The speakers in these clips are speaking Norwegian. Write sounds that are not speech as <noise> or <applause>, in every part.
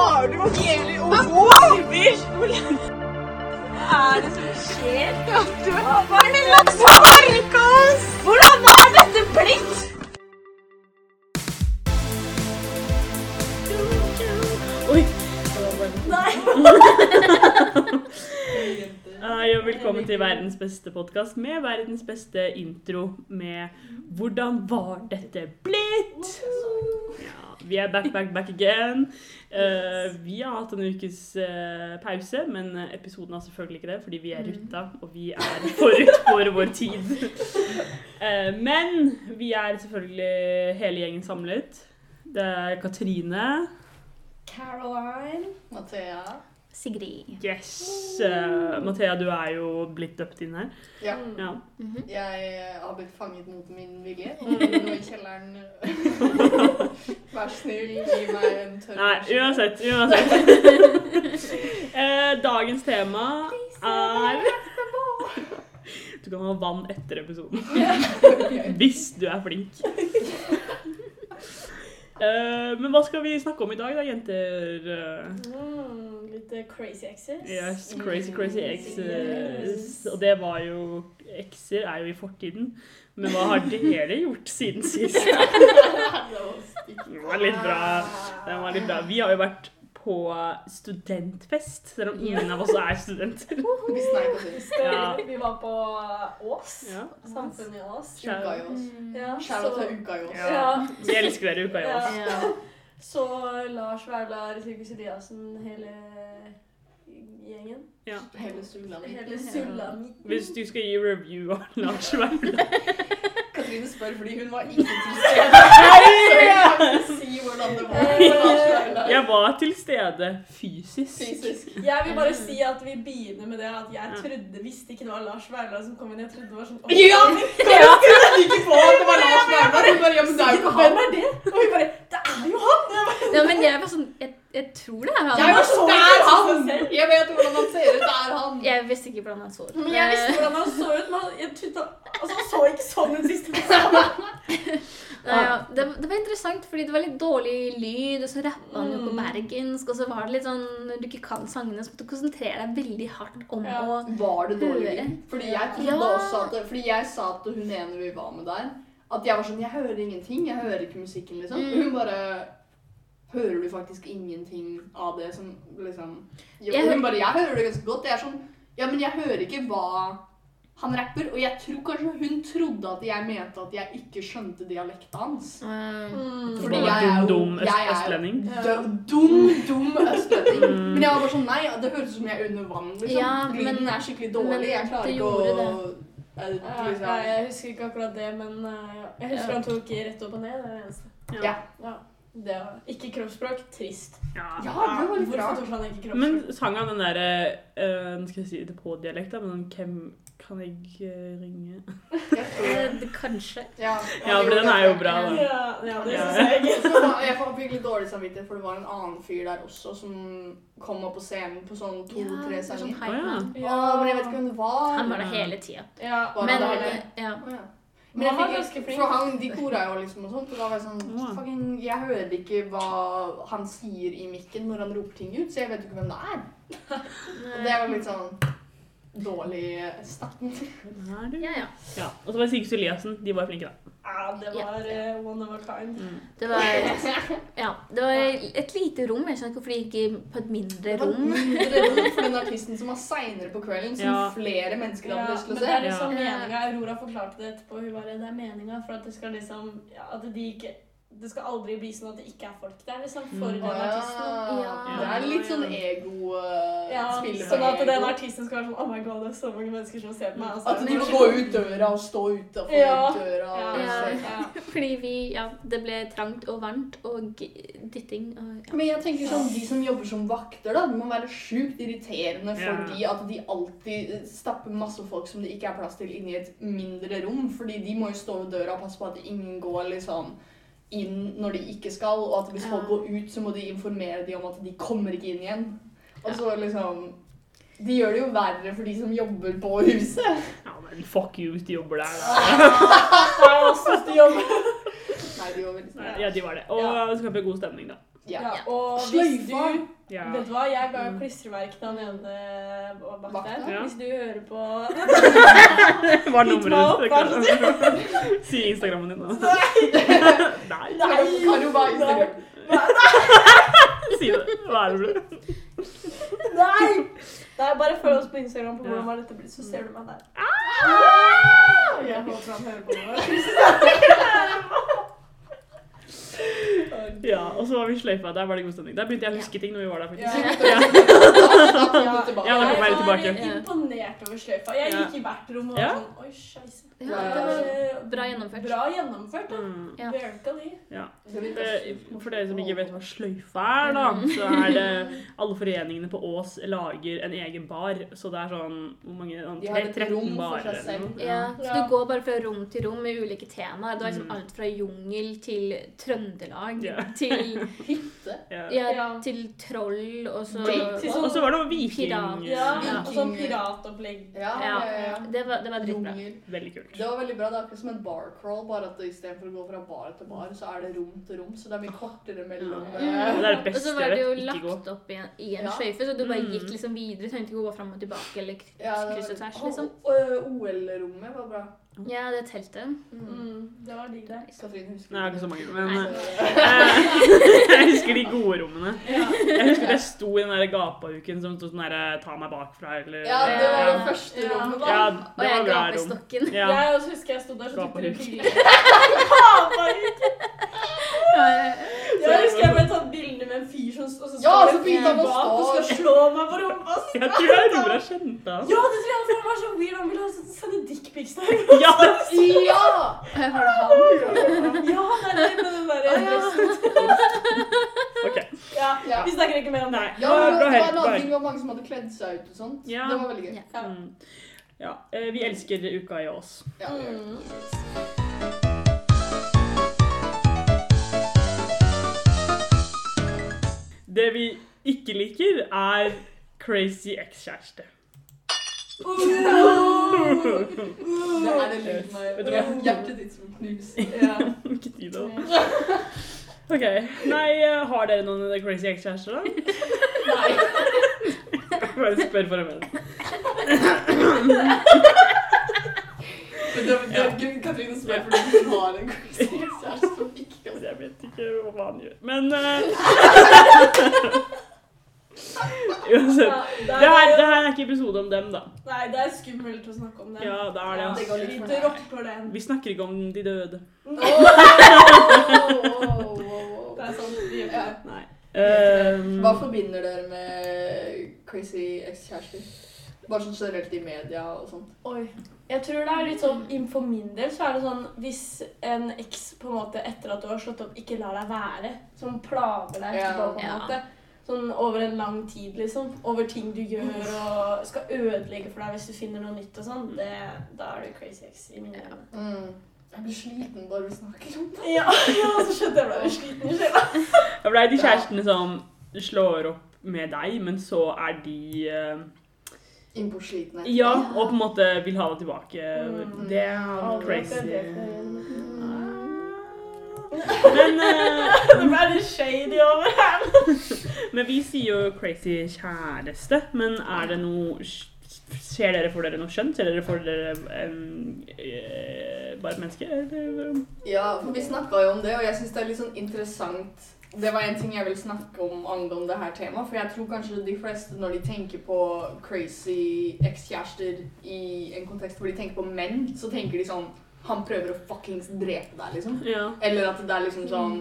har du hele oktober? Hva er det som skjer? Hva er det merka oss? Hvordan har dette blitt? Oi! Nei. <laughs> Hei og velkommen til verdens beste podkast med verdens beste intro med 'Hvordan var dette blitt?' Vi er back, back, back again. Uh, vi har hatt en ukes uh, pause, men episoden har selvfølgelig ikke det, fordi vi er rutta, og vi er forut for vår tid. Uh, men vi er selvfølgelig hele gjengen samlet. Det er Katrine. Caroline. Mathea. Sigrid. Yes! Uh, Mathea, du er jo blitt døpt inn her. Ja. Ja. Jeg eh, har blitt fanget mot min vilje. Mm. Nå i kjelleren. <laughs> Vær snill, gi meg en tørr Nei, uansett. uansett. <laughs> Eh, dagens tema er Du kan ha vann etter episoden. <laughs> Hvis du er flink. Eh, men hva skal vi snakke om i dag, da, jenter? Mm, litt eh, crazy exes. Yes, crazy, crazy exes. Og det var jo Ekser er jo i fortiden. Men hva har dere gjort siden sist? <laughs> Det var litt bra. Den var litt bra. Vi har jo vært på studentfest, selv om ingen av oss er studenter. Vi sneik oss inn. Ja. Vi var på Ås. Ja. Samfunnet i Ås. Uka i Ås. Ja, Shout-out så- til uka i oss. Ja. Vi elsker dere uka i Ås. Ja. Så Lars Vaular, Sirkus Eliassen, hele gjengen. Hele Sulamit. Hele Sulamitten. Hvis du skal gi review av Lars Vaular Katrine spør fordi hun var ikke til stede. <laughs> Jeg var til stede fysisk. Fysisk. Jeg vil bare si at vi begynner med det at jeg trodde, visste ikke det var Lars Vaular som kom inn. Jeg trodde det var sånn «Å, Ja! Jeg trodde ikke på at det var Lars Vaular. Hun bare, ja, men det er jo ikke han. Og vi bare Det er jo han! Ja, men jeg var sånn Jeg, jeg tror det er han. Jeg var så det er han! Jeg vet hvordan han ser ut, det er han. Jeg visste ikke hvordan han så ut. Men jeg visste hvordan han så ut. Men jeg trodde, altså, han så ikke sånn ut sist. <laughs> Nei, ja, det, det var interessant, fordi det var litt dårlig lyd, og så rappa han jo på bergensk, og så var det litt sånn Når du ikke kan sangene, så måtte du konsentrere deg veldig hardt om Ja. å Var det dårlig lyd? Fordi jeg trodde Ja. også at Fordi jeg sa til hun ene vi var med der, at jeg var sånn Jeg hører ingenting. Jeg hører ikke musikken, liksom. Mm. Hun bare Hører du faktisk ingenting av det som liksom jo, Jeg Hun bare Jeg hører det ganske godt. Jeg er sånn Ja, men jeg hører ikke hva han rapper. Og jeg tror kanskje hun trodde at jeg mente at jeg ikke skjønte dialekten hans. eh, Mm. Fordi jeg er jo- dum dum jeg østlending. Dum, dum, dum østlending. Mm. Men jeg var bare sånn Nei, det høres ut som jeg er under vann. liksom. Ja, Lyden men- er skikkelig dårlig. Jeg klarer ikke å eh, Ja, liksom. nei, jeg husker ikke akkurat det, men eh, jeg husker Ja. han tok rett opp og ned. Det er det eneste. Ja. Ja. Det var ikke kroppsspråk. Trist. Ja. Ja, det var litt rart. Men sang han den derre uh, Nå skal jeg si det på dialekt, da, men hvem kan jeg eh, ringe <laughs> Jeg det. eh, Kanskje. Ja, Ja, for den er jo bra, da. ja, ja, det Ja. jeg <laughs> Jeg fikk litt dårlig samvittighet, for det var en annen fyr der også som kom opp på scenen på sånn to-tre det er sånn ja. men jeg vet ikke hvem det var. Han var der hele tida. Ja, Var Men eh, ja. Ja. Men han var ganske flink. for han, De kora jo liksom og sånt, og da var jeg sånn fucking, Jeg hører ikke hva han sier i mikken når han roper ting ut, så jeg vet jo ikke hvem det er. <laughs> Og det var litt sånn dårlig start. Hvem du? Ja, ja. Ja. Og så var det Sigurd Eliassen. De var flinke, da. Ja, det var eh, one of a kind. Det var, ja, det var et lite rom. Jeg skjønner ikke hvorfor de gikk på et mindre rom. Det var et mindre rom for den artisten som var seinere på kvelden, som Ja. flere mennesker hadde lyst til å å det er se. liksom Ja. meninga. Aurora forklarte det etterpå. Hun bare, det er meninga for at det skal liksom ja, At de ikke Det skal aldri bli sånn at det ikke er folk der, liksom, for Mm. den artisten. Ja. Det er litt sånn ego-spilleparti. Ja, sånn at den artisten skal være sånn Oh my god, det er så mange mennesker som ser på meg. Altså, At de må gå ut døra og stå utafor Ja. døra. Ja, og Ja. Fordi vi Ja, det ble trangt og varmt og dytting og ja. Men jeg tenker sånn, de som jobber som vakter, da, det må være sjukt irriterende for Ja. de at de alltid stapper masse folk som det ikke er plass til, inn i et mindre rom. Fordi de må jo stå ved døra og passe på at ingen går liksom inn når de ikke skal. Og at hvis Ja. folk går ut, så må de informere de om at de kommer ikke inn igjen. Og så liksom De gjør det jo verre for de som jobber på huset. Ja, men fuck you hvis de jobber der. <laughs> er jobber. Nei, de var veldig Ja, de var det. Og det skaper god stemning, da. Ja. Ja, og hvis du Ja. Vet du hva, jeg ga jo Mm. klistremerke til han ene bak der. Ja. Hvis du hører på <laughs> Hva er nummeret? ditt? Si Instagrammen din, da. Nei, <laughs> Nei. Kan jo bare Instagram. <laughs> si det. Hva er det du noe? Nei! Nei, bare følg oss på Instagram på hvordan var dette blitt, så ser du meg der. Ah! Jeg håper han hører på det. Ja, og så var vi sløyfa. Der var det god stemning. Der begynte jeg å huske ting når vi var der, Ja. faktisk. Ja. <laughs> Ja, da kom jeg litt Jeg var imponert over sløyfa. Jeg gikk i hvert rom og var Ja. sånn Oi, scheisse. Ja, det var Eh, bra gjennomført. Bra gjennomført, da. Mm. Ja. Det blir For, dere som ikke vet hva sløyfa er, da, så er det alle foreningene på Ås lager en egen bar. Så det er sånn hvor mange, sånn, De har et 13 rom for barer seg selv. noe. Ja, så du går bare fra rom til rom med ulike temaer. Det var liksom Mm. alt fra jungel til Trøndelag Ja. <laughs> til, Hytte. <laughs> Ja. ja, Ja. til troll og så. Til sånn- Og så var det noe viking. Pirat. Ja, Ja. og sånn piratopplegg. Ja, Ja. ja, ja. Det var, det var dritbra. Veldig kult. Det var veldig bra. Det er akkurat som en bar crawl, bare at istedenfor å gå fra bar til bar, så er det rom til rom. Så det er mye kortere mellom Ja. eh, Det er det Og så var det jo lagt opp i en, i en Ja. sløyfe, så du bare Mm. gikk liksom videre. Trengte ikke gå fram og tilbake eller kryss og tvers, liksom. og, OL-rommet var bra. Ja, det teltet. Mm, det var digg, det. Katrine husker Nei, jeg har ikke så mange, men eh, <laughs> Jeg husker de gode rommene. Jeg husker jeg sto i den der gapauken som sto sånn der Ta meg bakfra, eller Ja, det var det første Ja. rommet. da. Ja, Og det jeg var bra ga med rom. stokken. Ja. Jeg også husker jeg sto der så tok Gapahuk. du bilder. Ja, Jeg husker jeg ble tatt med en fyr som og så Ja, står så en begynte han å bak og skal slå meg på rumpa. <laughs> Jeg tror jeg Nora kjente han. Ja, det tror jeg for han var så weird. Han ville sende dickpics der. <laughs> Ja! Ja! Var det han? Ja, det er det med den derre Å, <laughs> ja. Ok. Ja, Ja. vi snakker ikke mer om det. Ja, men det bra var en Bra annen ting, det var mange som hadde kledd seg ut og sånt. Ja. Det var veldig gøy. Ja. Ja. Mm. Ja, eh, vi elsker uka i Ås. Ja, det gjør det. Det vi ikke liker, er crazy ekskjæreste. Det er det lyden av hjertet ditt som knuser. <laughs> Ja. Ikke tid å Ok. Nei, eh, har dere noen crazy ekskjærester, da? Nei. <laughs> Bare spør for er gøy, Katrine spør fordi hun har en crazy kjæreste som ikke kan Jeg vet ikke hva han gjør. Men eh, Uansett. Ja, Det her, det her er ikke episode om dem, da. Nei, det er skummelt å snakke om det. Ja, det er det. Ja, altså. det går litt Vi for dropper den. Vi snakker ikke om de døde. Oh, oh, oh, åh. Det er sant, vi gjør ikke Ja. det. Nei. Um, Hva forbinder dere med crazy ekskjærester? Bare sånn generelt i media og sånt. Oi. Jeg tror det er litt sånn, For min del så er det sånn hvis en eks på en måte etter at du har slått opp, ikke lar deg være, som plager deg etterpå, på en Ja. måte. Sånn over en lang tid, liksom. Over ting du gjør og skal ødelegge for deg hvis du finner noe nytt og sånn. Det, da er du crazy ex i mine øyne. Mm. Jeg blir sliten bare vi snakker om det. Ja, <laughs> ja, så skjønte jeg <laughs> ble litt sliten i sjela. Da blei de kjærestene som slår opp med deg, men så er de eh, Innpå sliten Ja, og på en måte vil ha det tilbake. Mm. Det er crazy. Men, eh, <laughs> Det ble litt shady over her. <laughs> men vi sier jo crazy kjæreste. Men er det noe Ser dere for dere noe skjønt? Ser dere for dere um, bare et menneske? Ja, for vi snakka jo om det, og jeg syns det er litt sånn interessant Det var en ting jeg vil snakke om angående det her temaet. For jeg tror kanskje de fleste, når de tenker på crazy ekskjærester i en kontekst hvor de tenker på menn, så tenker de sånn Han prøver å fuckings drepe deg, liksom. Ja. Eller at det er liksom sånn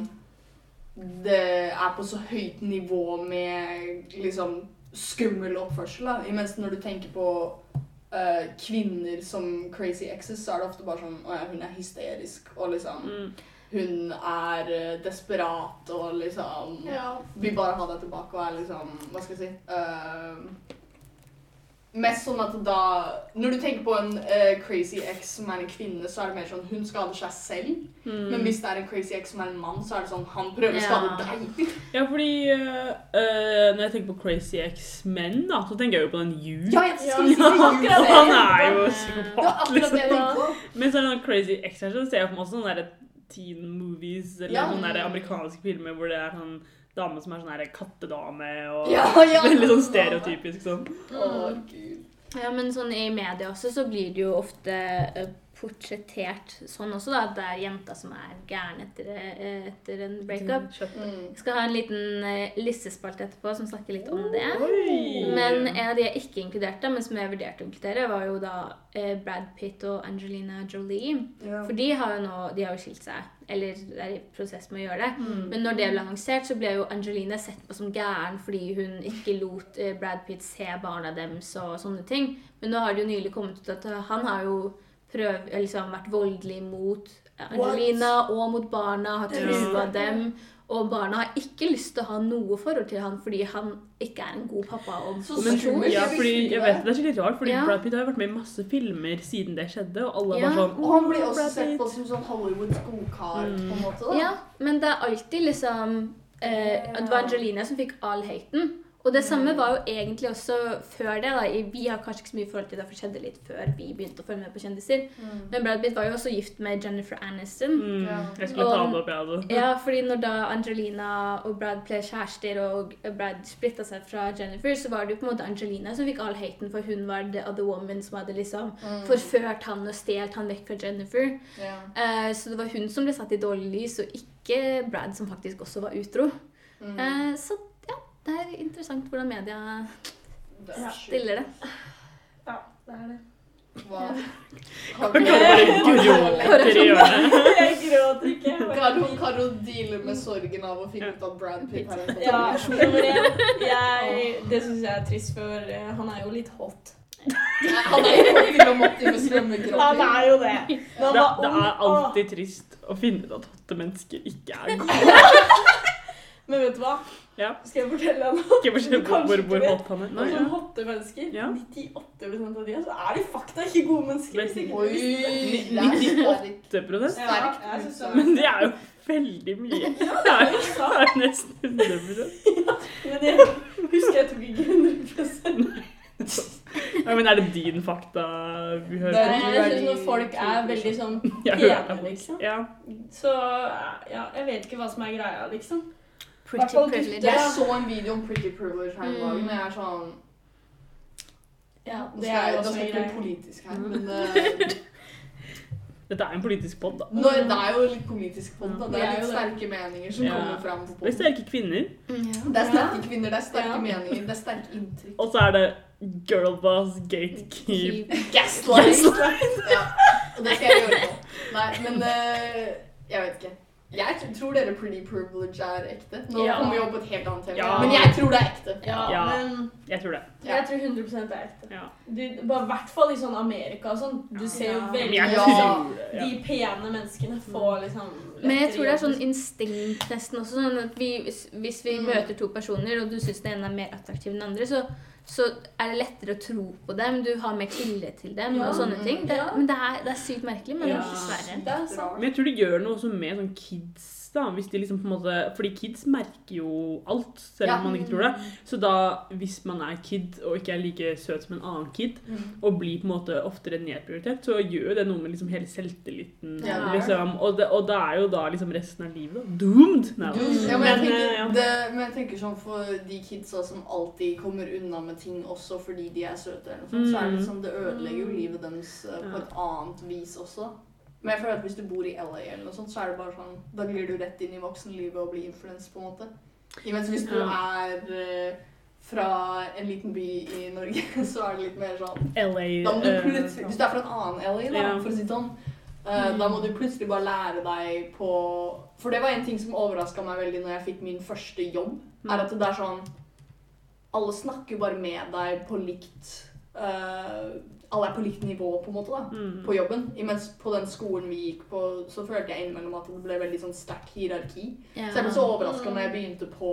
Det er på så høyt nivå med liksom skummel oppførsel. da. Imens når du tenker på uh, kvinner som crazy exes, så er det ofte bare sånn Å ja, hun er hysterisk, og liksom Mm. Hun er eh, desperat og liksom Ja. Vil bare ha deg tilbake og er liksom Hva skal jeg si uh, Mest sånn at da Når du tenker på en uh, crazy ex som er en kvinne, så er det mer sånn hun skader seg selv. Mm. Men hvis det er en crazy ex som er en mann, så er det sånn han prøver å Ja. skade deg. <laughs> Ja, fordi uh, eh, når jeg tenker på crazy ex-menn, da, så tenker jeg jo på den Hugh. Ja, jeg Ja, skulle si det. <laughs> Han er jo psykopat, liksom. Men så er det noen crazy ex-menn, så ser jeg på meg også sånn der teen movies, eller Ja. sånne amerikanske filmer hvor det er sånn dame som er sånn kattedame og Ja, ja. <laughs> veldig sånn stereotypisk sånn. Å, gud. Ja, men sånn i media også så blir det jo ofte eh, portrettert sånn også, da. At det er jenta som er gæren etter, eh, etter en breakup. Mm. Jeg skal ha en liten uh, listespalte etterpå som snakker litt om det. Oi! Men en av de jeg ikke inkluderte, men som jeg vurderte å inkludere, var jo da eh, Brad Pitt og Angelina Jolie. Ja. For de har jo nå de har jo skilt seg. Eller er i prosess med å gjøre det. Mm. Men når det ble annonsert, så ble jo Angelina sett på som gæren fordi hun ikke lot eh, Brad Pitt se barna deres og sånne ting. Men nå har det jo nylig kommet ut at han har jo prøv, liksom, vært voldelig mot Angelina og mot barna, har trua dem. Og barna har ikke lyst til å ha noe forhold til han fordi han ikke er en god pappa og Så Men, ja, fordi, jeg vet det er skikkelig rart, fordi Ja. Brad Pitt har vært med i masse filmer siden det skjedde, og alle Ja. var sånn Og han blir også Brad sett på som sånn Hollywoods godkar, på en måte. da. Ja, men det er alltid liksom eh, Det var Angelina som fikk all haten. Og det samme var jo egentlig også før det. da. Vi har kanskje ikke så mye forhold til det, for det skjedde litt før vi begynte å følge med på kjendiser. Mm. Men Brad Pitt var jo også gift med Jennifer Aniston. Mm, Ja. jeg skulle ta det opp, jeg hadde. Ja, fordi når da Angelina og Brad ble kjærester, og Brad splitta seg fra Jennifer, så var det jo på en måte Angelina som fikk all haten, for hun var the other woman som hadde liksom Mm. forført han og stjålet han vekk fra Jennifer. Ja. Uh, så det var hun som ble satt i dårlig lys, og ikke Brad, som faktisk også var utro. Mm. Uh, så det er interessant hvordan media er stiller det. Ja, det er det. Hva? Kan bare gråter i hjørnet. Jeg gråter ikke. Karo, Karo dealer med sorgen av å finne ut at Brad Pitt har en Ja. Jeg, det syns jeg er trist, for eh, han er jo litt hot. Han er jo er det. Det, var det er alltid trist å finne ut at hotte mennesker ikke er gode. <laughs> Men vet du hva? Ja. Skal jeg fortelle deg noe? Skal jeg fortelle hvor, hvor hot han er. Nei, som ja. hotte mennesker, Ja. 98 av de, så er de fakta ikke gode mennesker. Men, ikke Oi, visste det. det er sterkt. 8 prosent. Ja, jeg synes det. Men det er jo veldig mye. Det er det er nesten 100 <laughs> Men jeg husker jeg tok ikke 100 ja, Men er det din fakta vi hører på? Nei, Jeg synes når folk er veldig sånn <laughs> pene, liksom. Ja. Så ja, jeg vet ikke hva som er greia, liksom. Pretty privilege. Jeg så en video om Pretty Privilege her om Mm. dagen, og jeg er sånn Ja, det er jeg, også da ikke politisk her, men uh, <laughs> Dette er en politisk pod, da. nå, Det er jo litt politisk pod, det. Det Det er litt sterke meninger som Ja. kommer fram på Det er sterke kvinner, Mm, ja. Det er sterke kvinner, det er sterke Ja. meninger, det er sterke inntrykk. og så er det girlboss gatekeep. <laughs> Gaslight! ja, og det skal jeg gjøre nå. Nei, men uh, jeg vet ikke. Jeg tr- tror dere pretty privilege er ekte. Nå Ja. kommer vi opp på et helt annet tema. Ja. Men jeg tror det er ekte. Ja, Ja. men Jeg tror det. jeg tror 100 det er ekte. Ja. Du, bare I hvert fall i sånn Amerika og sånn. Du ser jo veldig tror. De pene menneskene får liksom Men jeg tror det er sånn instinkt nesten også. Sånn at vi, hvis, hvis vi Mm. møter to personer, og du syns den ene er mer attraktiv enn den andre, så, så er det lettere å tro på dem. Du har mer tillit til dem Ja. og sånne ting. Det, Ja. men det er, det er sykt merkelig, men Ja. dessverre. Er. Men jeg tror det gjør noe også med sånn kids, da. Hvis de liksom på en måte Fordi kids merker jo alt, selv om Ja. man ikke tror det. Så da, hvis man er kid og ikke er like søt som en annen kid, Mm. og blir på en måte oftere nedprioritert, så gjør jo det noe med liksom hele selvtilliten. Ja. Liksom. Og, det, og det er jo da liksom resten av livet da. doomed. Nei, Du, ja, men, jeg tenker, eh, det, men jeg tenker sånn for de kidsa som alltid kommer unna med ting også fordi de er søte, eller noe sånt, så er det Mm. liksom, det ødelegger jo livet deres eh, på et annet vis også. Men jeg føler at hvis du bor i LA, eller noe sånt, så er det bare sånn, da glir du rett inn i voksenlivet og blir influenset, på en måte. Imens hvis du er eh, fra en liten by i Norge, <laughs> så er det litt mer sånn LA du eh, Hvis du er fra en annen LA, da, for å si det sånn, eh, da må du plutselig bare lære deg på For det var en ting som overraska meg veldig når jeg fikk min første jobb. Mm. er at det er sånn Alle snakker bare med deg på likt eh, Alle er på likt nivå, på en måte, da. mm. På jobben. Imens på den skolen vi gikk på, så følte jeg innimellom at det ble veldig sånn sterkt hierarki. Ja. Så jeg ble så overraska når jeg begynte på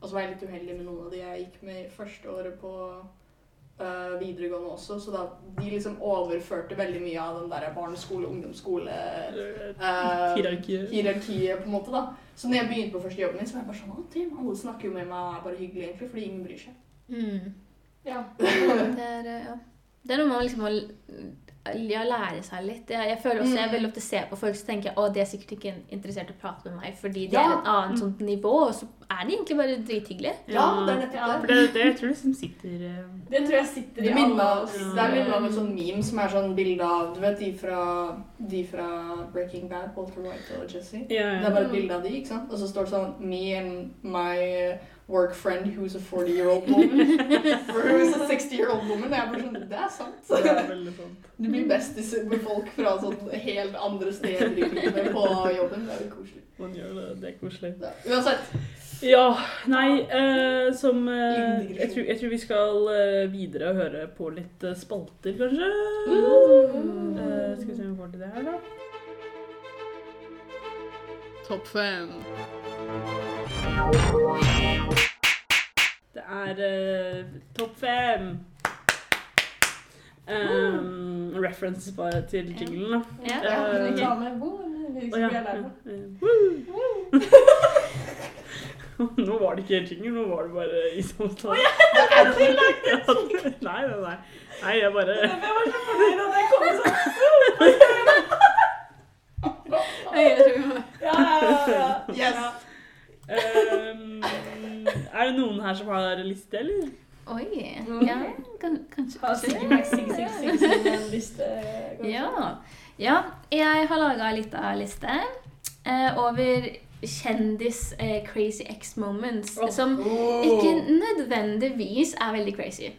Og så var jeg litt uheldig med noen av de jeg gikk med i første året på øh, videregående også. Så da de liksom overførte veldig mye av den der barneskole, ungdomsskole øh, Hierarkiet. hierarkiet, på en måte. da. Så når jeg begynte på første jobben min, så var jeg bare sånn «Å, Alle snakker jo med meg og er bare hyggelig, egentlig, fordi ingen bryr seg. Mm. Ja. Det er, ja. Det er noe man liksom må ja, lære seg litt. Jeg, jeg føler også, jeg veldig ofte ser på folk så tenker jeg, å, de er sikkert ikke interessert i å prate med meg fordi det Ja. er et annet sånt nivå, og så er de egentlig bare drithyggelige. Ja, det er nettopp ja. det. det, det jeg tror liksom sitter eh, Det tror jeg sitter i alle oss- oss. det er minner meg om en sånn meme som er sånn bilde av Du vet de fra, de fra Breaking Bad, Walter White og Jesse? ja, Det er bare et bilde av de, ikke sant? Og så står det sånn Me and my work friend who's a 40-year-old woman. <laughs> For who's a 60-year-old woman. Jeg bare sånn Det er sant. Det er veldig sant. Du blir bestis med folk fra sånn helt andre steder i livet på jobben. Det er jo koselig. Man gjør det. Det er koselig. Ja. Uansett. Ja, nei, eh, som eh, jeg, tror, jeg tror vi skal eh, videre og høre på litt eh, spalter, kanskje. Mm. Eh, skal vi se om vi får til det her, da. Topp fem. Det er uh, topp fem. Um, reference bare til jinglen, da. Ja. Ja, Eh, ja, ja, <laughs> eh. <laughs> Nå var det ikke jingle, nå var det bare i samtale. <laughs> Nei, nei, nei. Nei, jeg bare Jeg var så fornøyd at jeg kom sånn. Ja, ja, ja. Yes. Ehm, Er det noen her som har liste, eller? Oi. Mm. Ja, kan, kanskje. Har sikkert Mac Sig Sig Sig som en liste, kanskje? Ja. ja. Jeg har laga ei lita liste eh, over kjendis eh, crazy ex moments. Som ikke nødvendigvis er veldig crazy.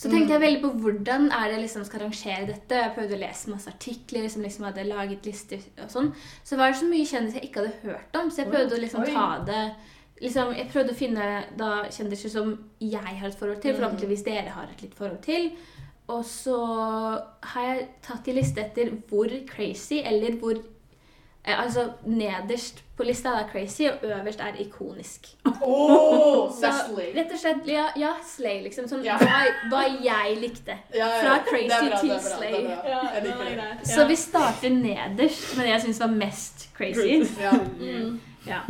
Så tenkte jeg veldig på hvordan er det jeg liksom skal rangere dette. Jeg prøvde å lese masse artikler som liksom hadde laget lister og sånn. Så var det så mye kjendiser jeg ikke hadde hørt om, så jeg prøvde å liksom ta det liksom, Jeg prøvde å finne da kjendiser som jeg har et forhold til, Mm. forhåpentligvis dere har et litt forhold til. Og så har jeg tatt i liste etter hvor crazy, eller hvor Altså nederst på lista er crazy, og øverst er ikonisk. Oh, <laughs> Så rett og slett, ja, ja slay, liksom. Sånn Ja. hva, hva jeg likte. Ja, ja, Fra det crazy bra, det til det slay. er det. Så vi starter nederst med det jeg syns var mest crazy. Ja. Mm. Ja.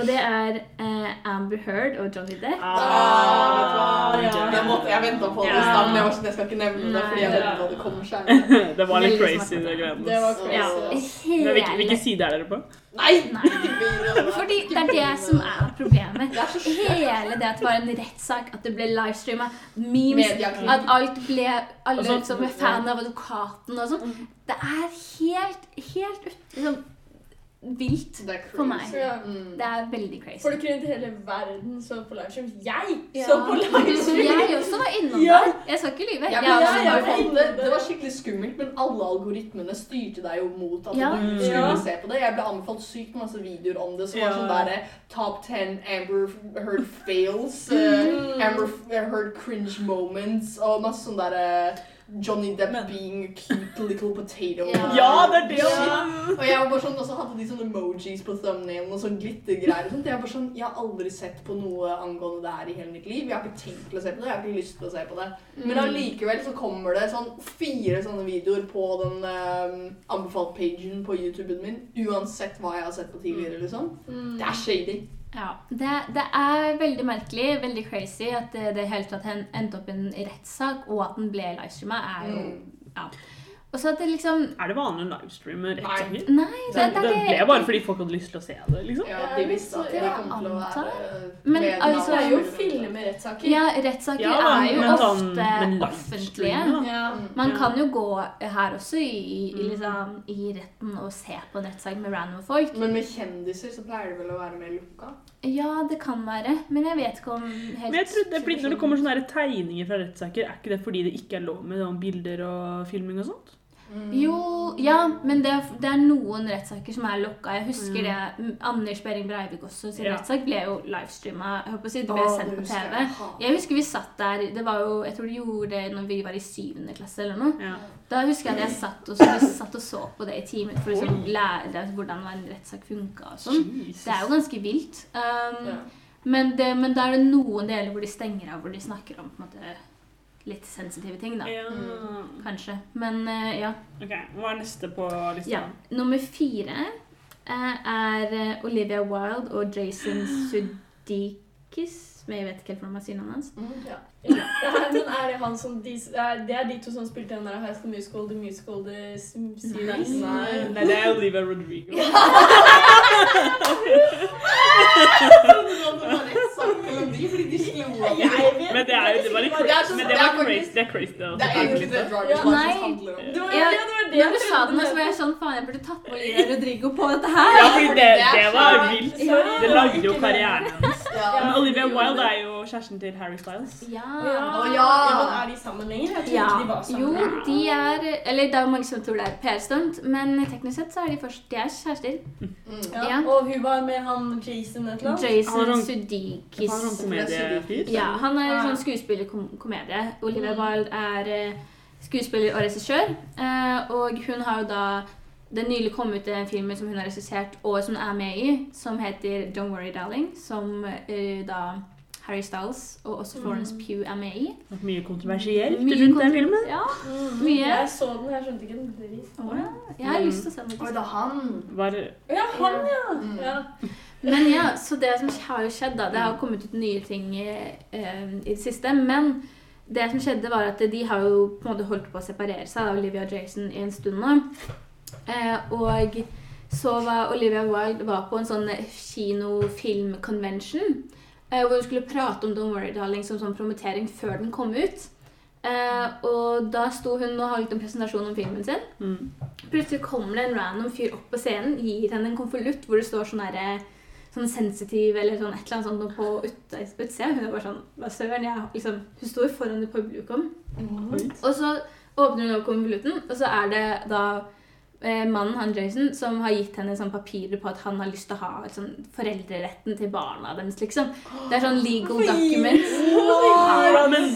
Og det er eh, Amber Heard og Johnny Depp. Ah, hva? ja. Jeg, måtte, jeg venta på det i stad, men jeg, var sånn, jeg skal ikke nevne det, fordi jeg vet hva det kommer seg <laughs> Det var litt crazy, det greiene. Det var ass. crazy. Ja. Men hvilken, side er dere på? Nei! Nei. Fordi det er det som er problemet. Det er. Hele det at det var en rettssak, at det ble livestreama, memes At alt ble Alle som er fan av advokaten og sånn. Det er helt, helt ut- liksom, vilt. Det er crazy. For meg. Ja. Mm. Det er veldig crazy. Folk rundt hele verden så på livestream. Jeg Ja. så på livestream! <laughs> Jeg også var innom Ja. der. Jeg skal ikke lyve. Ja, det, det var skikkelig skummelt, men alle algoritmene styrte deg jo mot at Ja. du skulle Ja. se på det. Jeg ble anbefalt sykt masse videoer om det, som var sånn der Top 10 Amber Heard fails, Mm. Uh, Amber Heard cringe moments, og masse sånn derre Johnny Depp Men- being a cute little potato. Ja. Ja, det er det! Ja. Og jeg var bare sånn, også hadde de sånne emojis på thumbnailen og sånn glittergreier. og sånt. Jeg var bare sånn, jeg har aldri sett på noe angående det her i hele mitt liv. Jeg har ikke tenkt til å se på det, jeg har ikke lyst til å se på det. Men Mm. allikevel så kommer det sånn fire sånne videoer på den um, anbefalt-pagen på YouTuben min, uansett hva jeg har sett på tidligere, liksom. Mm. Det er shady. Ja, det, det er veldig merkelig, veldig crazy, at det, det hele tatt endte opp i en rettssak, og at den ble livestreama, er jo Mm. Ja. Og så at det liksom Er det vanlig å livestreame rettssaker? Nei. Nei, Det, det, det, det ble bare fordi folk hadde lyst til å se det, liksom. Ja, de visste at det kom til å være eh, Men altså- Det er jo filmer rettssaker. Ja, rettssaker Ja, er jo men sånn- ofte men offentlige. Ja. Man Ja. kan jo gå her også i, i, Mm. liksom, i retten og se på en rettssak med random folk. Men med kjendiser så pleier det vel å være mer lukka? Ja, det kan være, men jeg vet ikke om helt Men jeg tror det er fordi Når det kommer sånne tegninger fra rettssaker, er ikke det fordi det ikke er lov med sånn bilder og filming og sånt? Mm. Jo, ja, men det, det er noen rettssaker som er lokka. Jeg husker Mm. det. Anders Behring Breivik også sin Ja. rettssak ble jo livestreama. Si, det ble Å, sendt på TV. jeg. Jeg husker vi satt der Det var jo, Jeg tror de gjorde det når vi var i syvende klasse eller noe. Ja. Da husker jeg at jeg satt og, så, vi satt og så på det i timen for å liksom, lære hvordan en rettssak funka og sånn. Det er jo ganske vilt. Um, Ja. men, det, men da er det noen deler hvor de stenger av, hvor de snakker om på en måte litt sensitive ting, da. Ja. Kanskje. Men uh, ja. Ok, Hva er neste på lista? ja. Nummer fire uh, er eh, Olivia Wilde og Jason <gasps> Sudikis. Men jeg vet ikke helt hvordan man sier navnet hans. Ja. Ja. Det er, men er det han som de, Det er de to som spilte den der High School Musical, The Musical, The Series? Nei. Nei, det er Olivia Rodrigo. <laughs> <laughs> Fordi Jeg Men det er jo det var litt crazy. Men det var crazy. Det er crazy. da. Det er egentlig det Driver's Ja, License handler om. Var det Når du sa det nå, så var jeg sånn Faen, jeg burde tatt med Olivia Rodrigo på dette her. Ja, fordi det, det var vilt. Det lagde jo karrieren hennes. Ja. Men Olivia Wilde er jo kjæresten til Harry Styles. Ja. Ja. Ja. men er de sammen lenger? Jeg Ja. ikke de var sammen. Jo, de er Eller det er jo mange som tror det er PR-stunt, men teknisk sett så er de først De er kjærester. Mm. Ja. Ja. Og hun var med han Jason et eller annet? Jason Han Sudeikis. Han komediefyr? Ja, han er sånn skuespiller-komedie. Olivia Mm. Wilde er eh, skuespiller og regissør. eh, Og hun har jo da det er nylig kommet ut en film som hun har regissert og som hun er med i, som heter Don't Worry Darling, som uh, da Harry Styles og også Florence Mm. Pugh er med i. Mye kontroversielt Mye rundt den filmen. Ja. Mm. Mye. Jeg så den, jeg skjønte ikke den. Ja. Jeg har lyst til å se den. Var det han. Var Ja, han, ja. Mm. ja. Men ja, så det som har jo skjedd da, det har kommet ut nye ting eh, i det siste, men det som skjedde var at de har jo på en måte holdt på å separere seg, da, Olivia og Jason, i en stund nå. Eh, og så var Olivia Wilde var på en sånn kinofilm-convention, eh, hvor hun skulle prate om Don't Worry Darling som sånn promotering før den kom ut. Eh, og da sto hun og holdt en presentasjon om filmen sin. mm. Plutselig kommer det en random fyr opp på scenen, gir henne en konvolutt hvor det står sånn derre Sånn sensitiv eller sånn et eller annet sånt på utsida. Hun er bare sånn Hva søren? Jeg, liksom, hun står foran et publikum. Mm. Og så åpner hun opp konvolutten, og så er det da eh, mannen, han Jason, som har gitt henne sånn papirer på at han har lyst til å ha sånn, foreldreretten til barna deres, liksom. Det er sånn legal documents.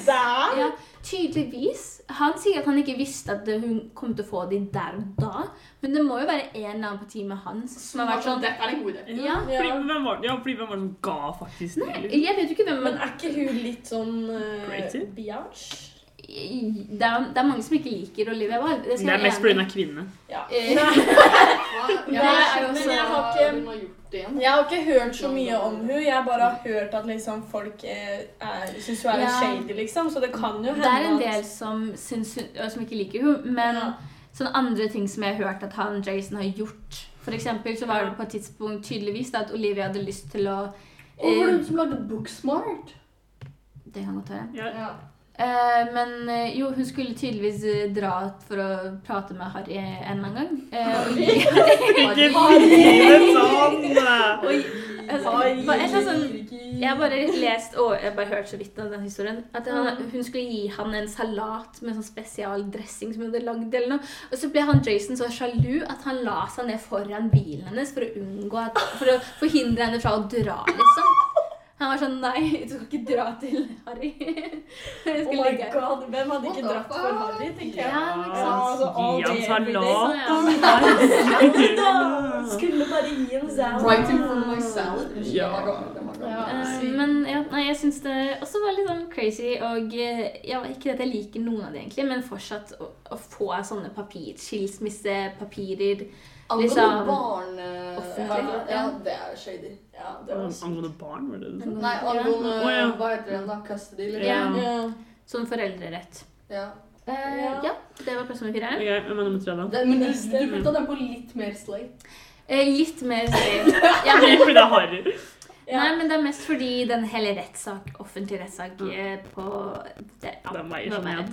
Der Ja, tydeligvis. Han sier at han ikke visste at hun kom til å få de der og da. Men det må jo være en eller annen på teamet hans som har vært sånn Dette er en god idé. Ja. Fordi, hvem var, ja, fordi hvem var det som ga faktisk det? liksom? Jeg vet jo ikke hvem Men men er ikke hun litt sånn uh, biatch? Det er, det er mange som ikke liker Olivia Wilde. Det er mest pga. kvinne. Ja. Eh, <laughs> Ja, <laughs> er men jeg har ikke- hun har det. Jeg har ikke hørt så mye om hun. Jeg har bare hørt at liksom folk er, er, syns hun er litt shady, liksom. Så det kan jo hende Det er en del som, syns, som ikke liker hun men Ja. sånne andre ting som jeg har hørt at han Jason har gjort. For eksempel så var det på et tidspunkt tydeligvis da, at Olivia hadde lyst til å Og var det eh, hun som lagde Booksmart? Det kan godt være. Ja. Eh, men eh, jo, hun skulle tydeligvis eh, dra for å prate med Harry en eller annen gang. Eh, Ikke si det sånn! Altså, sånn. Jeg har bare lest og jeg bare hørt så vidt av den historien. At han, hun skulle gi han en salat med sånn spesialdressing som hun hadde lagd. eller noe. Og så ble han Jason så sjalu at han la seg ned foran bilen hennes for å unngå at, for å forhindre henne fra å dra, liksom. Han var sånn Nei, du skal ikke dra til Harry. <laughs> Oh my god, hvem hadde ikke dratt for? Harry, tenker jeg. Ja, ikke sant? altså, salat. <laughs> Skulle bare gi en salad. Writing for my salad. Ja. Ja. Men ja, nei, jeg syns det også var litt sånn crazy. Og eh, ja, ikke at jeg liker noen av det, egentlig, men fortsatt å, å få sånne papir, skilsmissepapirer Angående Liksom- barn Offentlig, Ja, ja. det er shady. Ja, det var. Angående barn, var det det du sa? Nei, angående oh, ja. Hva heter den da? Custody? Liksom. Ja. Ja. Sånn foreldrerett. Ja. Uh, Ja. ja, det var plass nummer fire. Ok, jeg mener nummer tre, da? Den, men du, du putta den på litt mer slay. Eh, litt mer slay. <laughs> Ja, Fordi det er harry. Ja. Nei, men det er mest fordi den hele rettssak, offentlig rettssak ja. på det, ja, Den veier sånn så ned.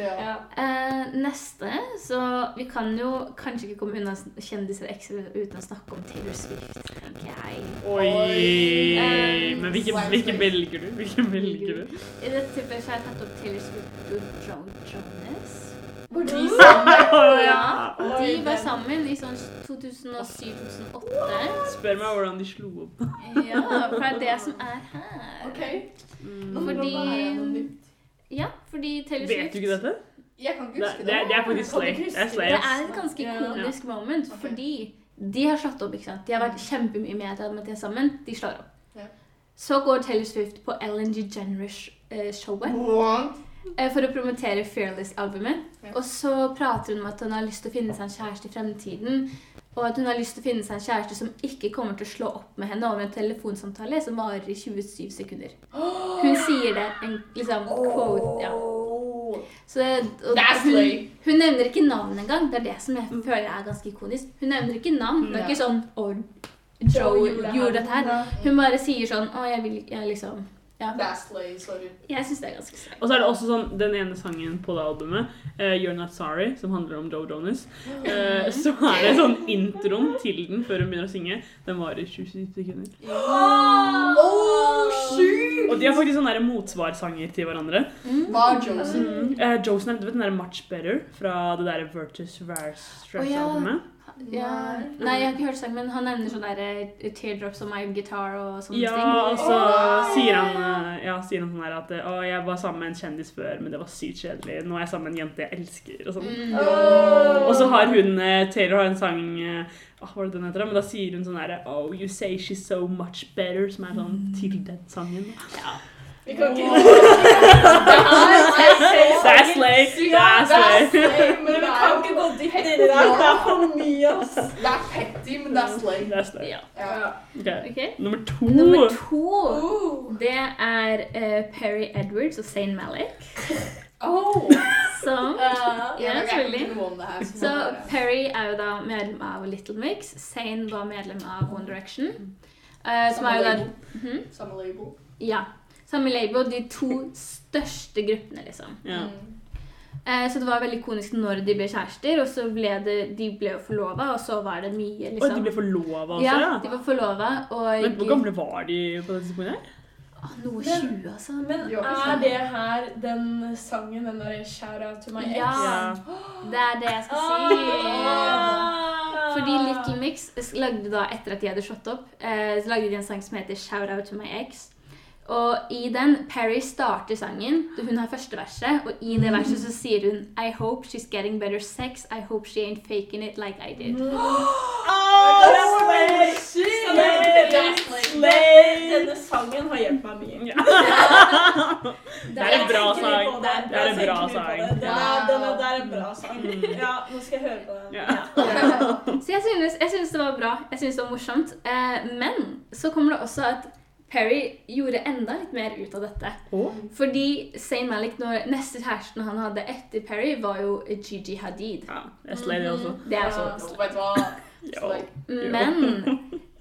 Ja. Eh, neste, så vi kan jo kanskje ikke komme unna kjendiser ekstra uten å snakke om Taylor Swift. tenker jeg. Oi! Um, Men hvilken, hvilke velger du? Hvilken velger du? I dette tilfellet så har jeg tatt opp Taylor Swift og Joan Jonas. Var de sammen? Ja, de var <laughs> sammen i sånn 2007-2008. Spør meg hvordan de slo opp. Ja, for det er det som er her. Ok. Mm. Fordi-. Ja, fordi Taylor Vet du ikke dette? Jeg kan ikke huske det, det. det er faktisk slay. Det er slay, Det er et ganske Ja. ikonisk moment, fordi de har slått opp, ikke sant? De har vært kjempemye med at de er sammen. De slår opp. Så går Taylor Swift på Ellen DeGeneres-showet for å promotere Fearless-albumet. Ja. Og så prater hun om at hun har lyst til å finne seg en kjæreste i fremtiden. Og at hun har lyst til å finne seg en kjæreste som ikke kommer til å slå opp med henne over en telefonsamtale som varer i 27 sekunder. Hun sier det. En liksom quote. Ja. Så, og, hun, hun nevner ikke navn engang. Det er det som jeg føler er ganske ikonisk. Hun nevner ikke navn. Det er ikke sånn Joe gjorde dette her. Hun bare sier sånn Å, jeg vil jeg liksom Ja. Sorry. Jeg syns det er ganske sterkt. Og så er det også sånn, den ene sangen på det albumet, uh, You're Not Sorry, som handler om Joe Jonas, uh, så er det sånn introen til den før hun begynner å synge. Den varer 27 sekunder. Oh, sjukt! Og de har faktisk sånne motsvarsanger til hverandre. Hva er Josie? Mm. Eh, Josen, du vet den derre Much Better fra det der Virtus Stress-albumet? Ja. Nei, jeg har ikke hørt sangen, men han nevner sånn der eh, Teardrops on my guitar og sånne Ja, ting. og så oh! sier han, eh, ja, sier han sånn her at Å, jeg var sammen med en kjendis før, men det var sykt kjedelig. Nå er jeg sammen med en jente jeg elsker, og sånn. Mm. Og så har hun eh, Taylor har en sang eh, ah, Hva er det den heter? da? Men da sier hun sånn herre Oh, you say she's so much better, som er sånn til den sangen. da. Vi kan ikke That's slay. er slay. Men vi kan ikke gå dypt inn i det. Det er for mye, ass. Det er petty, men det er slay. That's slay. Ja. Okay. Ok, Ok. Nummer to. Nummer to, Uh. det er uh, Perry Edwards og Zayn Malik. <laughs> Oh. Som Ja. Ja, selvfølgelig. det. Så Perry er jo da medlem av Little Mix. Zayn var medlem av One Direction. Uh, som er jo da. Mhm. Samme label. Ja. Samme label. De to største gruppene, liksom. Ja. Mm. Eh, så det var veldig konisk når de ble kjærester, og så ble det, de ble jo forlova, og så var det mye, Oi, liksom. de ble forlova også, ja, ja? de var forlova, og Men hvor gamle var de på det tidspunktet? Ah, Noe Men- 20, altså. Men er det her den sangen, den der Shout Out To My Ex? Ja. Ja. <gasps> Det er det jeg skal si. Ah. Fordi Little Mix lagde da, etter at de hadde slått opp, eh, så lagde de en sang som heter Shout Out To My Ex. Og i den, Perry starter sangen, hun har første verset, og i det verset så sier hun I hope she's getting better sex, I hope she ain't faking it like I did. <gasps> Denne sangen har hjulpet meg mye. Ja. <laughs> Det er en bra sang. det. Det er en bra sang. Er, det er en bra sang. Ja, nå skal jeg høre på den. Ja. <laughs> Så jeg synes, jeg synes det var bra. Jeg synes det var morsomt. Eh, men så kommer det også at Perry gjorde enda litt mer ut av dette. Oh. Fordi Zayn Malik, når neste kjæresten han hadde etter Perry, var jo Gigi Hadid. Ja, jeg slay det også. Det er også så så vet du hva? Ja. <laughs> <laughs> Men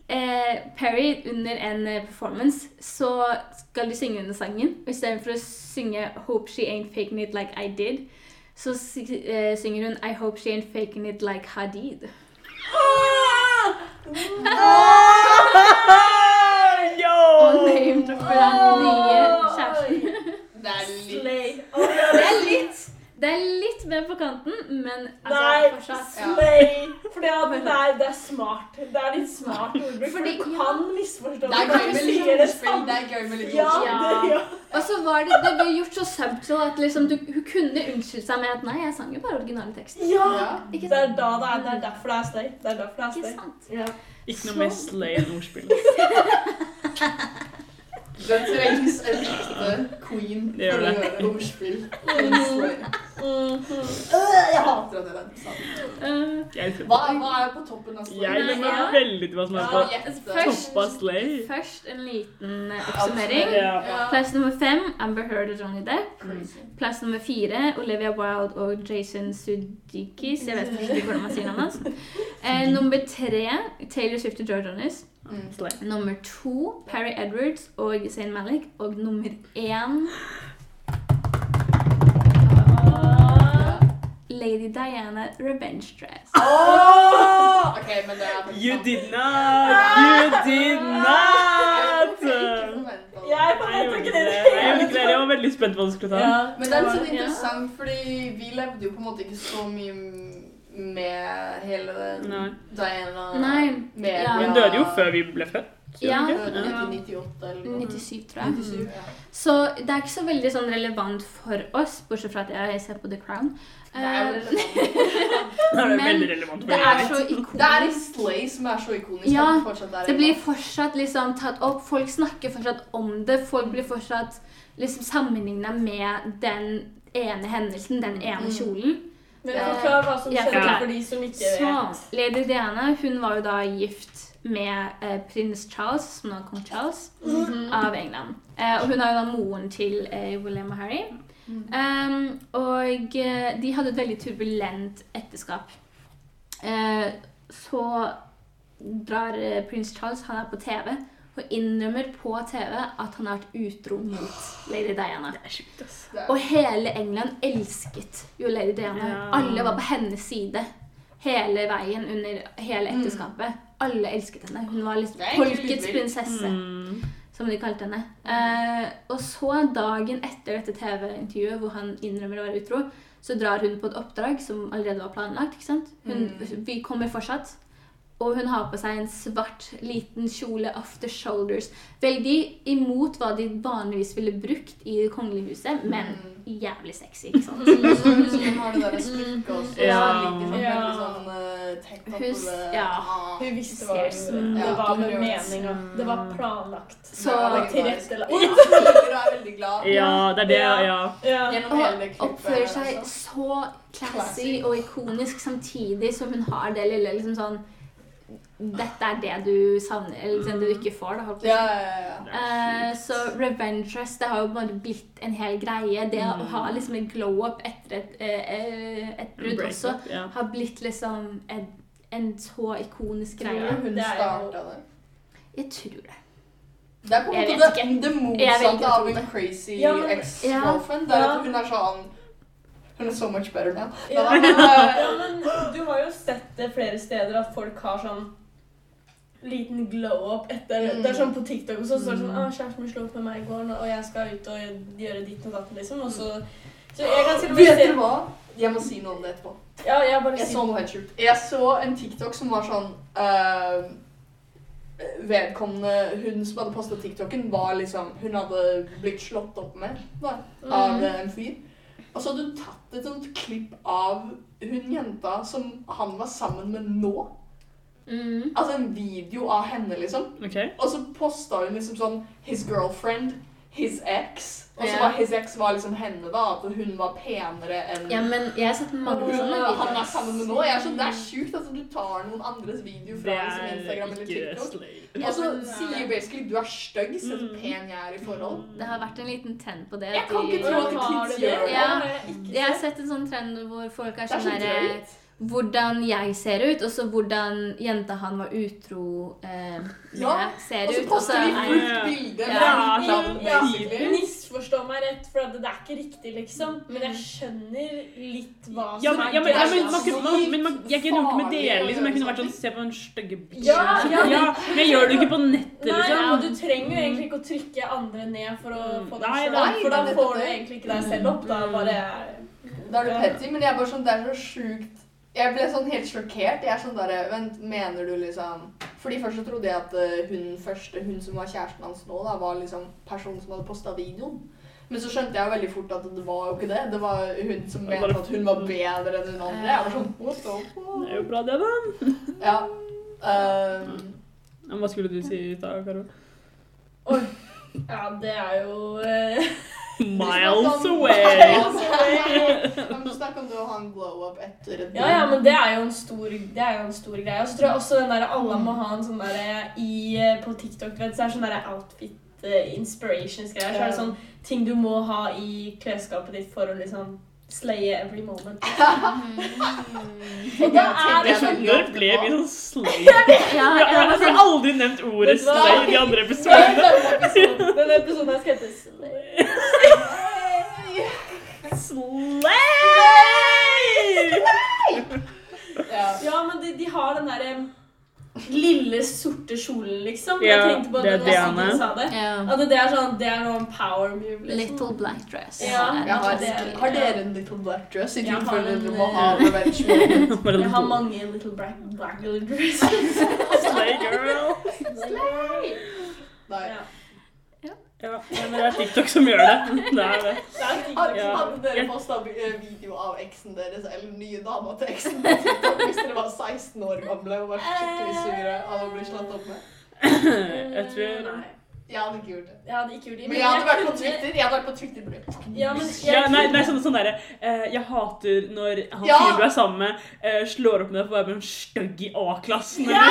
eh, Perry, under en eh, performance, så skal de synge under sangen. Og istedenfor å synge 'Hope she ain't faking it like I did', så eh, synger hun 'I hope she ain't faking it like Hadid'. <laughs> Og name-dropper den nye kjæresten. Det er litt Slay. Det er litt, det er litt mer på kanten, men altså, Nei, fortsatt. slay. Fordi at det er, det er smart. Det er litt smart ordbruk. For du kan misforstå Det er gøy med litt ordspill. Det er gøy med litt Ja, det, ja. Og så var det, det ble gjort så subtle at liksom, du, hun kunne unnskyldt seg med at nei, jeg sang jo bare originale tekster. ja. Ja. Det er da det er, det er derfor det er slay. Det er derfor det er Ikke sant? Ja. Ikke noe mer slay enn ordspill. <laughs> Det trengs en ekte queen Det gjør for å det. gjøre <laughs> ordspill. Øh, Jeg hater at det er er Hva, hva er på toppen av slay? Jeg glemmer Ja. veldig til hva som er på ja, det. av slay. først en liten eh, oppsummering. Ja. Ja. Plass nummer fem Amber Heard og Johnny Depp. Plass nummer fire Olivia Wilde og Jason Sudikis. Jeg vet ikke hvordan man sier navnet hans. Eh, nummer tre Taylor Swift og George Jonas. Mm. Slay. Nummer to Perry Edwards og Zayn Malik. Og nummer én Lady Diana Revenge Dress. Oh! <laughs> Okay, men det er You did not! You did not! Jeg hadde ikke forventet det. Jeg <laughs> var veldig spent på hva du skulle ta. Ja. Men det er litt sånn interessant, fordi vi levde jo på en måte ikke så mye med hele Nei. Diana Nei, media. ja. Hun døde jo før vi ble født. Ja. Døde i 98 eller noe. 97, tror jeg. 97, ja. Så det er ikke så veldig sånn relevant for oss, bortsett fra at jeg ser på The Crown. Det er jo Eh. <laughs> Det er Men Det er så ikonisk. Det er slay som er så ikonisk. Ja, det Det blir fortsatt liksom tatt opp. Folk snakker fortsatt om det. Folk blir fortsatt liksom sammenligna med den ene hendelsen, den ene Mm. kjolen. Men forklar hva som skjedde ja, for de som ikke Så vet. Lady Diana hun var jo da gift med eh, prins Charles, som nå er kong Charles, Mhm. av England. Eh, og hun er jo da moren til eh, William og Harry. Um, og eh, de hadde et veldig turbulent ekteskap. Eh, så drar eh, prins Charles, han er på TV, og innrømmer på TV at han har vært utro mot Lady Diana. Det er sjukt, ass. Og hele England elsket jo Lady Diana. Ja. Alle var på hennes side hele veien under hele ekteskapet. Alle elsket henne. Hun var liksom folkets prinsesse, Mm. som de kalte henne. Eh, og så, dagen etter dette TV-intervjuet hvor han innrømmer å være utro, så drar hun på et oppdrag som allerede var planlagt. ikke sant? Hun, Vi kommer fortsatt. Og hun har på seg en svart, liten kjole off the shoulders. Veldig imot hva de vanligvis ville brukt i det kongelige huset, men jævlig sexy. ikke sant? Hun har det der smykket også. Ja. som sånn Ja. sånn eh, Hus- ja. Ah. Hun visste hva hun gjorde. Det var med mening, meninga. Det var planlagt. Så- tilrettelagt. Og er veldig glad. Ja, det er det, Ja. ja. Og oppfører seg så classy Classy. og ikonisk samtidig som hun har det lille liksom sånn Dette er det du savner, eller det du ikke får. da. Ja, ja, ja. Er Eh, så Reventress det har jo bare blitt en hel greie. Det å Mm. ha liksom en glow-up etter et, eh, eh, et brudd også ja. har blitt liksom en, en så ikonisk Tror greie. du hun starta det? Jeg tror det. Det er på en måte det, det motsatte av en crazy Ja, ex-girlfriend. Det er Ja. at hun er sånn Hun er so much better now. Ja, Men, men, ja, men du har jo sett det flere steder at folk har sånn liten glow-up etter Mm. Det er sånn på TikTok og så står det sånn Mm. ah, 'Kjæresten min slo opp med meg i går, og jeg skal ut og gjøre ditt og datt', liksom. Og så, så jeg kan til og med Vet dere hva? Jeg må si noe om det etterpå. Ja, jeg bare Jeg si så noe helt sjukt. Jeg så en TikTok som var sånn uh, Vedkommende Hun som hadde posta TikToken, var liksom Hun hadde blitt slått opp med da, av Mm. en fyr. Og så hadde hun tatt et sånt klipp av hun jenta som han var sammen med nå. Mm. Altså en video av henne, liksom. Okay. Og så posta hun liksom sånn His girlfriend, his ex. Og så var his ex var liksom henne, da. At hun var penere enn Ja, men jeg har sett mange hun, sånne han er sammen med nå. Jeg er sånn, Det er sjukt at du tar noen andres video fra liksom Instagram eller TikTok. Og så Ja, sier basically du er stygg, se så Mm. pen jeg er i forhold. Det har vært en liten trend på det. Jeg kan ikke tro at kids det? gjør det. Ja. jeg har sett. en sånn trend hvor folk er sånn så derre. Hvordan jeg ser ut, og så hvordan jenta han var utro eh, med, Ja, ser ut. Og så poster er fullt bilde Ja. Ja. Misforstå meg rett, for det er ikke riktig, liksom. Men jeg skjønner litt hva Ja, som men, er ja, men, ja, men, så man, man, men man, jeg kunne gjort det med dere. Liksom. Jeg kunne vært sånn sånn. Se på den stygge bitchen. Ja, ja. ja, men jeg gjør det ikke på nettet, Nei, liksom. og du trenger jo egentlig ikke å trykke andre ned for å Mm. få deg Nei, selv opp, for da får du egentlig ikke deg selv opp. Da Mm. bare Da er du petty, men jeg er bare sånn, det er så sjukt. Jeg ble sånn helt sjokkert. Jeg er sånn der, vent, mener du liksom Fordi først så trodde jeg at eh, hun første, hun som var kjæresten hans nå, da, var liksom personen som hadde posta videoen. Men så skjønte jeg veldig fort at det var jo ikke det. Det var hun som mente bare- at hun var bedre enn hun andre. Jeg var sånn, what the Det er jo bra, det, da. Ja. Um... Hva skulle du si da, Karo? Ja, det er jo eh, <laughs> Miles away. Men <laughs> du snakker om det å ha en glow-up etter et Ja, ja, men det er jo en stor, det er jo en stor greie. Og så tror jeg også den der, alle må ha en sånn derre eh, på TikTok, du så er det sånn outfit eh, inspirations-greier. Så er det sånn ting du må ha i klesskapet ditt for å liksom slaye every moment. <laughs> Og da er det sånn Når ble vi sånn <laughs> slay? Ja, Jeg har aldri nevnt ordet Vet slay i de andre episodene. Denne episoden, her skal hete. Slay! Ja. Men de, de har den derre lille sorte kjolen, liksom. Ja, jeg tenkte på det er det det han er. sa det. ja. At det er sånn, det er noen power move, liksom. Little black dress. Ja, Jeg har, ganske- har dere en little black dress i tilfelle du må eh, ha revenge <laughs> Jeg har mange little black, black little dresses. <laughs> Slay girl. Nei. Ja. Men det er TikTok som gjør det. Det er det. Det er TikTok. Hadde, Ja. hadde dere posta video av eksen deres eller nye dama til eksen TikTok hvis dere var 16 år gamle og var skikkelig sure av å bli slått opp med? Jeg tror Nei. Jeg hadde ikke gjort det. Jeg hadde ikke gjort det. Men jeg hadde vært på kunne- Twitter. Jeg hadde vært på Twitter bare Ja, men jeg Ja, nei, nei, sånn, sånn derre uh, Jeg hater når han Ja! fyren du er sammen med, uh, slår opp med deg for å være en stygg i A-klassen. Ja,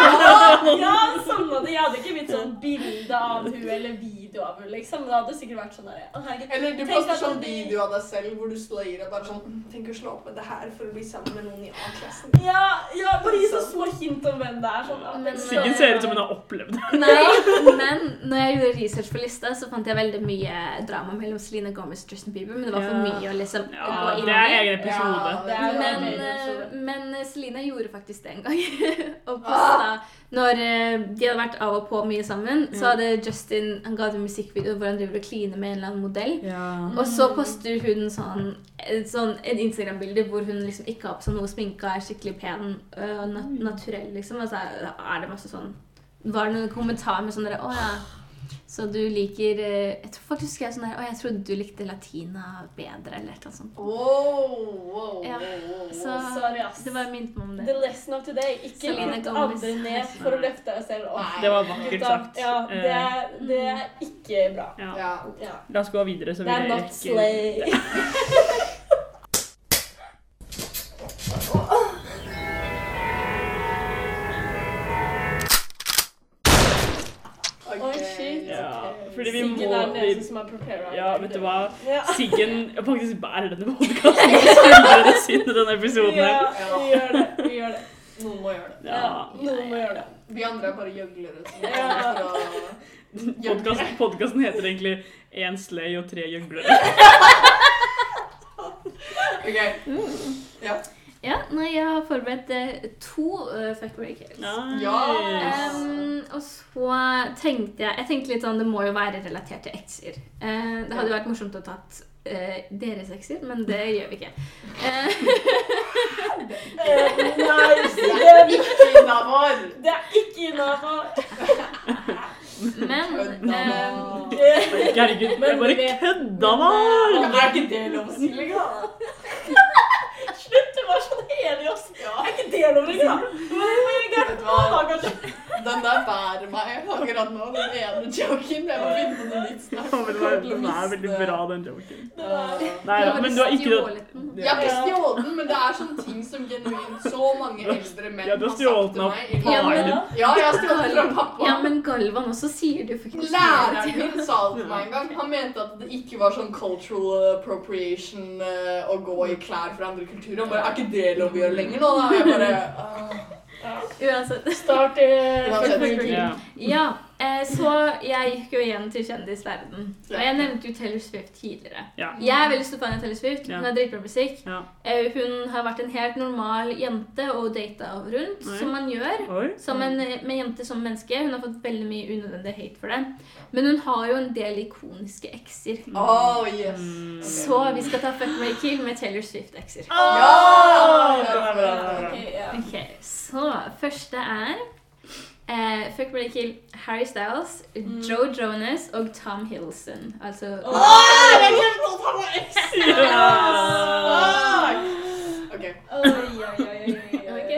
ja, samme det. Jeg hadde ikke blitt sånn bilde av hun <laughs> eller video av hun, liksom. Det hadde sikkert vært sånn derre. Eller du poster sånn de- video av deg selv hvor du slayer og bare sånn «Mm, Tenk å slå opp med det her for å bli sammen med noen i A-klassen. Ja, ja, bare gi så små hint om hvem det er. Sånn, Men- Siggen ser ut som hun har opplevd det. Nei, <laughs> men når jeg gjorde research for lista, så fant jeg veldig mye drama mellom Selena Gomez og Justin Bieber, men det var for mye å liksom Ja, gå inn det er i. egen episode. Ja, Det er Men, eh, men Selena gjorde faktisk det en gang. <laughs> og posta Når eh, de hadde vært av og på mye sammen, så hadde Justin Han ga ut en musikkvideo hvor han driver og kliner med en eller annen modell. Og så poster hun sånn, sånn en Instagram-bilde hvor hun liksom ikke har på seg noe sminke er skikkelig pen og nat naturell, liksom. Og så er er det masse sånn Var det noen kommentar med sånn derre Å ja. Så du liker eh, Jeg tror faktisk jeg er sånn der Å, jeg trodde du likte latina bedre, eller noe sånt. Wow, wow, Ja. Så Sorry, ass. det bare minte meg om The det. lesson of today. Ikke lytt andre ned for å løfte deg selv opp. Det var vakkert sagt. Ja, det er, det er ikke bra. Ja. Ja. La oss gå videre, så Det er vi not slay. <laughs> Fordi vi Siggen må- er den vi- eneste som er prepared. Ja, vet du hva? Ja. Siggen faktisk bærer denne podkasten og synd i denne episoden Ja, vi gjør det. Vi gjør det. Noen må gjøre det. Ja. Noen må gjøre det. Vi andre er bare gjøglere. Ja. Podkasten heter egentlig Én sløy og tre gjøglere. Ok. Ja. Ja, nei, jeg har forberedt eh, to uh, fuckbreakers. break. Ja. Um, og så tenkte jeg Jeg tenkte litt sånn, Det må jo være relatert til ekser. Uh, det hadde jo vært morsomt å tatt uh, deres ekser, men det <laughs> gjør vi ikke. Eh, Eh, <laughs> Nei, Det er ikke innafor! Det er ikke innafor. <laughs> men um, Herregud, jeg bare kødda nå meg! Er ikke det lov å si lenger? Slutt Det var sånn Helios. Ja. Er ikke det lov lenger? Hva er det jeg? Kanskje. Den der bærer meg akkurat nå. Den ene joken. Jeg må finne på noe nytt snart. Det Den er veldig bra, den joken. Uh, Nei da, men du har ikke jeg har ikke stjålet den, men det er sånne ting som genuint så mange eldre menn Ja, har sagt til meg Ja, men- Ja, jeg har stjålet den fra pappa. Ja, men Galvan også sier du faktisk Læreren min sa det til meg en gang. Han mente at det ikke var sånn cultural appropriation eh, å gå i klær fra andre kulturer. Han bare, Er ikke det lov å gjøre lenger nå? Da? Jeg bare ah. Uansett. Start Uansett. fuck. Ja. Eh, så jeg gikk jo igjen til kjendisverden. Og jeg nevnte jo Taylor Swift tidligere. Ja. Jeg er veldig stor fan av Taylor Swift. Hun har dritbra musikk. Ja. Eh, hun har vært en helt normal jente og data rundt, Oi. som man gjør. Oi. Som en med jente som menneske. Hun har fått veldig mye unødvendig hate for det. Men hun har jo en del ikoniske ekser. Oh, yes. Mm. Så vi skal ta Fuck Mary Kill med Taylor Swift-ekser. Ja! Okay, yeah. bra, den er bra. Ok, ja. Ok, Så første er eh, Fuck Mary Kill Harry Styles, Mm. Joe Jonas og Tom Hiddleston. Altså oh! Oh! glemte at han <laughs> var eks! Ok. Oi, oi, oi, oi, oi, oi. <laughs> Ok.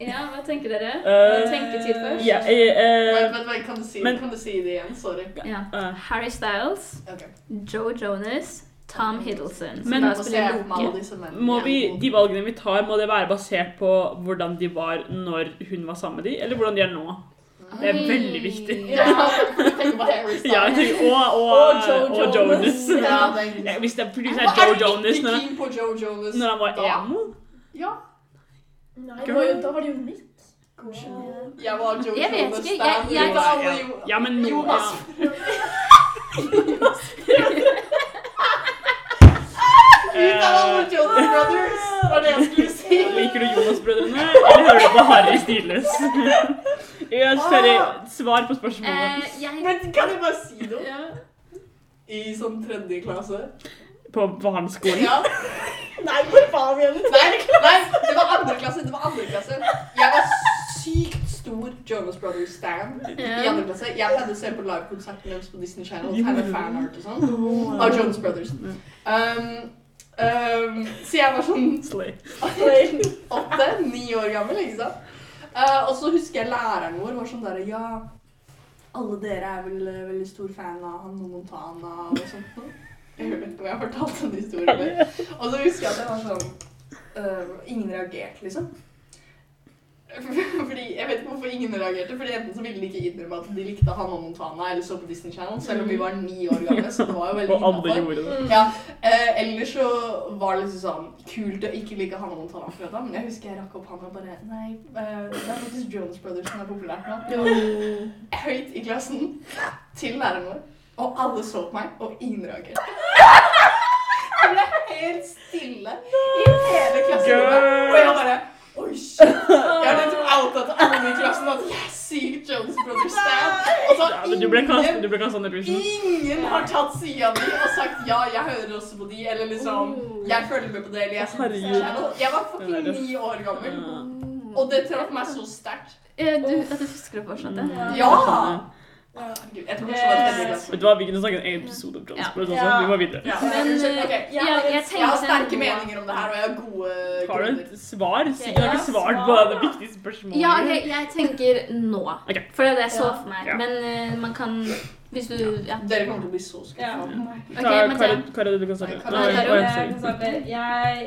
Ja, hva tenker dere? Uh, Tenketid først. Yeah, uh, wait, wait, kan du si, Men- kan du si det igjen? Sorry. Yeah. Uh. Harry Styles, okay. Joe Jonas, Tom Hiddleston. Men- må vi, de valgene vi tar, må det være basert på hvordan de var når hun var sammen med de, eller hvordan de er nå? Det er veldig viktig. Ja, <laughs> på Harry Styles. Ja, tenker, og, og, Og Joe Jonas. Jonas. Ja, hvis det er Joe Jonas når han, på Joe Jonas når han var emo. Ja. Nei, da var det jo Nick. Jeg var Joe Jeg vet Jonas ikke, jeg- jeg, jeg- Ja, men nå Jonas. Ut av alle Eh, Jonas Brothers, var det jeg skulle si. <laughs> Liker du Jonas-brødrene, eller hører du på Harry Stilles? Sorry, <laughs> svar på spørsmålet. Eh, jeg Men kan jeg bare si noe? ja. I sånn tredje klasse. På barneskolen. Ja. <laughs> Nei, hvor faen igjen? Nei, nei, det var andre klasse. Det var andre klasse. Jeg var sykt stor Jonas Brothers-stan i andre klasse. Jeg pleide å se på livekonserten deres på Disney Channel. Tegne fanart og sånn. Av Jonas Brothers. Um, um, så jeg var sånn åtte-ni år gammel, ikke sant? Uh, og så husker jeg læreren vår var sånn der Ja, alle dere er vel eh, veldig stor fan av han Montana og sånt noe. Jeg vet ikke om jeg har fortalt den historien før. <laughs> Og så husker jeg at jeg var sånn uh, Ingen reagerte, liksom. <laughs> Fordi, Jeg vet ikke hvorfor ingen reagerte. Fordi Enten så ville de ikke innrømme at de likte Hannah Montana eller så på Disney Channel, selv om vi var ni år gamle. Så det var jo veldig <laughs> alle gjorde det. Ja, eh, ellers så var det liksom sånn kult å ikke like Hannah Montana da, men jeg husker jeg rakk opp hånda og bare Nei, eh, det er faktisk Jonas Brothers som er populært nå. Høyt i klassen til læreren vår, og alle så på meg, og ingen reagerte. <laughs> Det ble helt stille i hele klassen. og jeg bare Oi, shit! Jeg har liksom outa til alle i klassen at jeg er sykt Jonas Brothers-stan. Og så Ja, har du ble kastet, ingen. Ingen har tatt sida mi og sagt ja, jeg hører også på de, eller liksom jeg følger med på det, eller jeg på Herregud. Disney Channel. Jeg var fucking Det er det. ni år gammel, og det traff meg så sterkt. Eh, Du, dette husker du fortsatt? det? Ja. Ja! Jeg tror kanskje det var tredje klasse. Vet du hva, vi kunne snakket en episode om Transport også. Ja. Vi må videre. Ja, Men, okay, jeg. Ja, jeg Jeg har sterke meninger om det her, og jeg har gode Har du et svar? Sikkert har du svart på det viktige spørsmålet. Ja, ok, jeg tenker nå. For det er det jeg så Ja. for meg. Ja. Men eh, man kan Hvis du Ja. Dere kommer til å bli så skuffa. Ja. Okay, Kara, du kan starte.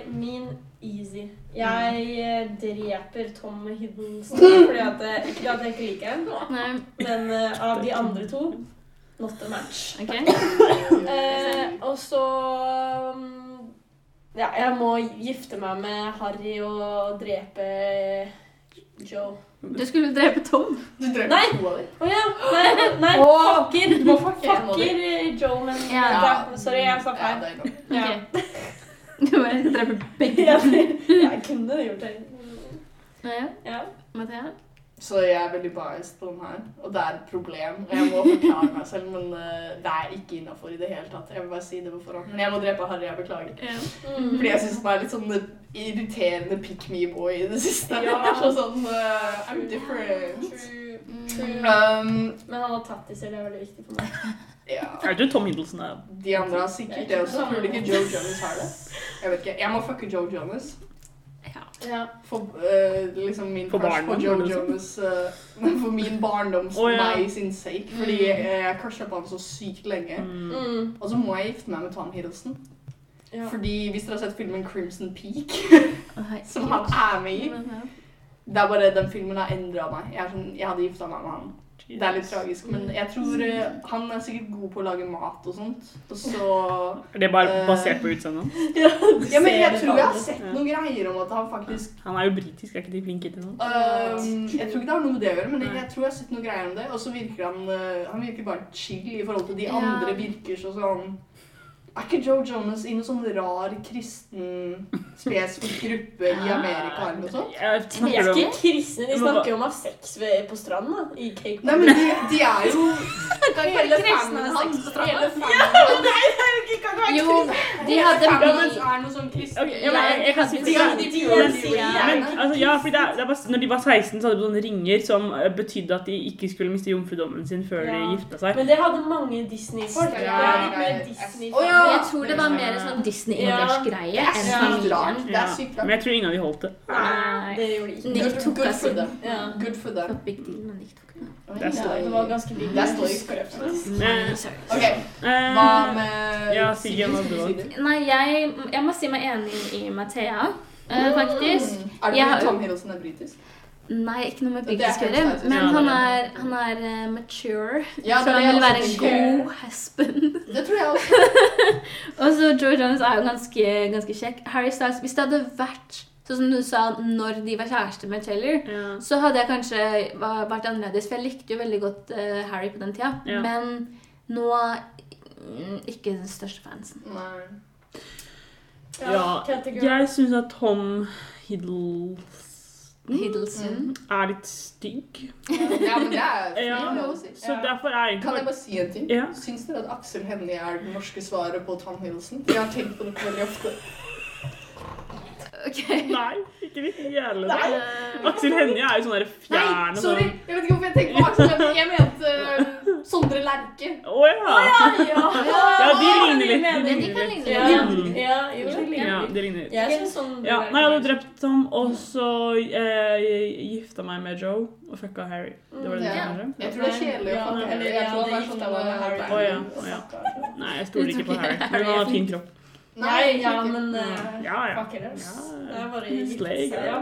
Min easy. Jeg eh, dreper Tom Hiddleston fordi at jeg, Ikke at jeg ikke liker ham, men uh, av de andre to not a match. ok. uh, <laughs> og så um, Ja, jeg må gifte meg med Harry og drepe Joe. Du skulle drepe Tom. Du drepte Nei. to av dem. Å ja! Nei, nei Oh, fucker! Fucker eh, Joe, men Ja. ja. Sorry, jeg sa feil. Ja. Du bare dreper begge. Ja, jeg kunne gjort det. Ja, Ja. Mathea? Så jeg er veldig biased på den her, og det er et problem. Og jeg må forklare meg selv, men eh, det er ikke innafor i det hele tatt. Jeg vil bare si det på forhånd. Men jeg må drepe Harry, jeg beklager. Ja. Mm. Fordi jeg syns han er litt sånn irriterende pick me boy i det siste. Ja. Han er så sånn uh, I'm different. True. Mm. Um, Men han har tattiser, det er veldig viktig for meg. Ja. Er du Tom Hiddleston? De andre har sikkert det også. Tror du ikke Joe Jonas har det? Jeg vet ikke. Jeg må fucke Joe Jonas. Ja. Ja. For uh, liksom min For crush på Joe liksom. Jonas uh, <laughs> For min barndoms oh, ja. meg sin sake. Fordi jeg, jeg crusha på han så sykt lenge. Mm. Mm. Og så må jeg gifte meg med Tom Hiddleston. Ja. Fordi hvis dere har sett filmen Crimson Peak, <laughs> som han er med i Det er bare den filmen har endra meg. Jeg, er sånn, jeg hadde gifta meg med han. Det er litt tragisk, men jeg tror eh, han er sikkert god på å lage mat og sånt. Og så <laughs> Er det bare Eh. basert på utseendet? <laughs> Ja, men jeg tror jeg har sett noen greier om at han faktisk Han er jo britisk, er ikke de flinke til noe? Um, jeg tror ikke det har noe med det å gjøre, men jeg, jeg tror jeg har sett noen greier om det. Og så virker han øh, Han virker bare chill i forhold til de andre virker og sånn Er ikke Joe Jonas i noen sånn rar kristen spesifikk gruppe i Amerika eller noe sånt? Jeg De er ikke kristne, de snakker jo om å ha sex ved, på stranda. I Cake Nei, men de, de er jo <laughs> Hele kristne fanen hans på stranda? <laughs> Hele fanen hans Jo, de hadde hans er noe sånn kristen. Ok, ja, men jeg, kan si De har- de men, gjør de jo men, gjerne. altså, ja, fordi det er, det er bare, når de var 16, så hadde de sånne ringer som eh, betydde at de ikke skulle miste jomfrudommen sin før de gifta seg. Men det hadde mange Disney-folk. Ja, Det ja, ja. Ja. Jeg tror det var mer en sånn Disney-English-greie Det er sykt rart. Det Ja. er sykt Men jeg tror ingen av de holdt det. Nei, det gjorde de ikke. Nick Good, tok good for them. Good for Det them. big deal, men Nick tok den. Det er var ganske big. Det er stoic. Eh, Sorry. Ok, eh, hva med Ja, Siggen, hva du? Nei, jeg, jeg må si meg enig i Mathea, eh, faktisk. Mm. Er det fordi Tom Hiddleston er britisk? Nei, ikke noe med er å gjøre, men han er, han er uh, mature. Ja, så han vil være en god husband. <laughs> Det tror jeg også. <laughs> Og så Joe Jones er jo ganske, ganske kjekk. Harry Styles, Hvis det hadde vært sånn som du sa, når de var kjærester med Taylor, ja. så hadde jeg kanskje vært annerledes. For jeg likte jo veldig godt uh, Harry på den tida. Ja. Men nå mm, ikke den største fansen. Nei. Ja. Jeg syns at Tom Hiddleston Hiddleston. er litt stygg. Ja, men det er fint Ja, å si. Så derfor er jeg Kan jeg bare si en ting? Ja. Syns dere at Aksel Hennie er det norske svaret på Tom Hiddleston? Jeg har tenkt på det veldig ofte. Okay. Nei, ikke jævlig. Nei. Eh, Aksel Hennie er jo sånn der fjern Nei, sorry! sånn. Jeg vet ikke hvorfor jeg tenker på Aksel Hennie. Jeg mente Sondre Lerche. Å ja. Ja, de ligner litt. De kan ligne Ja, litt. Mm. ja, jo, de ligner Ja, de ligner litt. Jeg synes sånn Ja, nei, jeg hadde drept ham, og så eh, gifta meg med Joe og fucka Harry. Det var det Ja. jeg kanskje? Jeg tror det er kjedelig å Ja, fucke Harry. Jeg tror det han er gifta sånn Harry. Å, ja, ja. Nei, jeg stoler ikke på Harry. Men han har fin kropp. Nei, ja, men uh, Ja, ja. Fuck it, Det er bare Slay. Ja,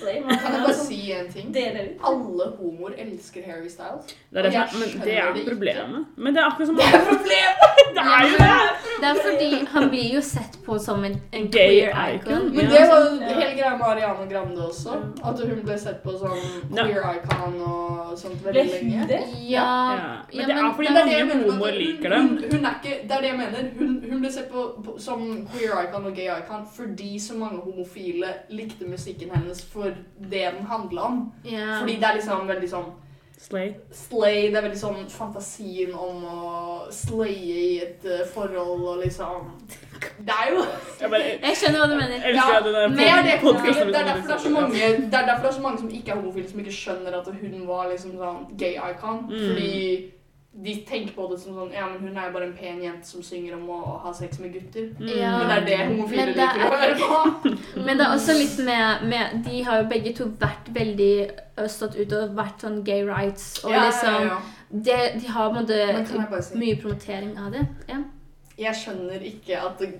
slay. Man <laughs> Kan jeg bare si en ting? Alle homoer elsker Harry Styles. Det er, det, men det er problemet. Men det er akkurat som Det er problemet! <laughs> Det er jo det! Det er fordi han blir jo sett på som en, en Gay queer icon. icon. Men det var jo Ja. hele greia med Ariana Grande også. At hun ble sett på som queer icon og sånt veldig lenge. det? Ja, Men det er fordi mange homoer liker hun, det. hun er ikke, det er det jeg mener. Hun, hun ble sett på, på som queer icon og gay icon fordi så mange homofile likte musikken hennes for det den handla om. Yeah. Fordi det er liksom veldig sånn Slay. slay, det er veldig sånn fantasien om å slaye i et uh, forhold og liksom Det er jo Jeg bare Jeg skjønner hva du mener. Ja, at det er, det, er derfor det, er så mange, det er derfor det er så mange som ikke er homofile, som ikke skjønner at hun var liksom sånn gay icon. Mm. Fordi de tenker på det som sånn Ja, men hun er jo bare en pen jente som synger om å ha sex med gutter. Mm. Ja. Men det er det homofile liker å høre på. <laughs> Men det er også litt med, med De har jo begge to vært veldig stått ut og vært sånn gay rights. Og Ja, ja, liksom ja. det, De har på en måte si mye promotering av det. Ja. Jeg skjønner ikke at det,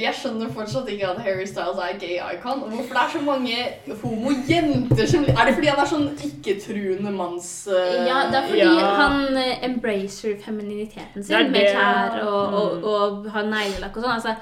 Jeg skjønner fortsatt ikke at Harry Styles er gay icon. Og hvorfor det er så mange homo-jenter som Er det fordi han er sånn ikke-truende manns Uh, ja, det er fordi Ja. han øh, embracer femininiteten sin med klær og, og, og, og har neglelakk og sånn. Altså,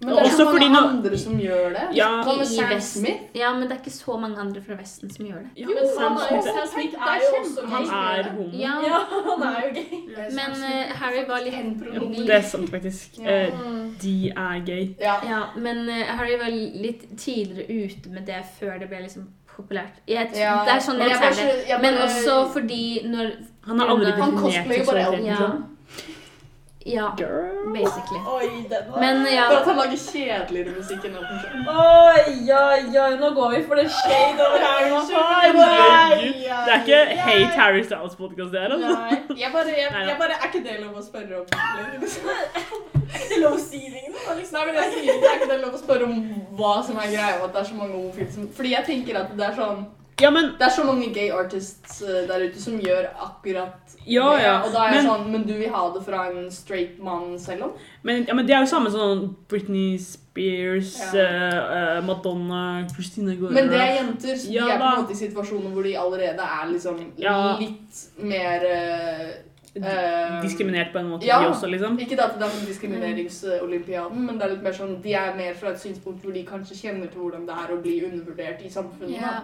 Men det er Også så mange nå- andre som gjør det. Ja. Hva med I Sam Vesten. Smith? ja, men det er ikke så mange andre fra Vesten som gjør det. Jo, Men men Sam Sam Smith, Smith Sam Smith er jo også gay. Han er homo. Ja, Ja, han er jo gay. <laughs> Men uh, Harry var litt Det er sant, faktisk. Ja. Eh, Mm. De er gay. Ja. Ja, men uh, Harry var litt tidligere ute med det før det ble liksom populært. Jeg, Ja, det er sånn jeg ser det. Men også fordi når Han har aldri Han definert cosplayer bare seksualiteten Ja. Ja, Girl. basically. Oi, den var Men ja. At han lager kjedeligere musikk enn Elton John. Oi, oi, oi, nå går vi for det shade over her. nå. Det er ikke Hate Harry Styles-podkast, det her, altså. Nei. Jeg bare, jeg, jeg bare, Er ikke det lov å spørre om? Det Er det lov å si ting? liksom? Nei, men jeg sier ikke, er ikke det lov å spørre om hva som er greia med at det er så mange homofile som Fordi jeg tenker at det er sånn Ja, men Det er så mange gay artists eh, der ute som gjør akkurat Ja, det. ja, Og da er jeg men- sånn Men du vil ha det fra en straight mann selv om? Men, ja, men det er jo samme sånn Britney Spears, Ja. eh, Madonna, Christina Aguilera Men det er jenter som Ja, er på en måte i situasjoner hvor de allerede er liksom Ja. litt mer eh, Diskriminert på en måte, Ja. de også, liksom. Ikke at det er diskrimineringsolympiaden, men det er litt mer sånn de er mer fra et synspunkt hvor de kanskje kjenner til hvordan det er å bli undervurdert i samfunnet. Ja.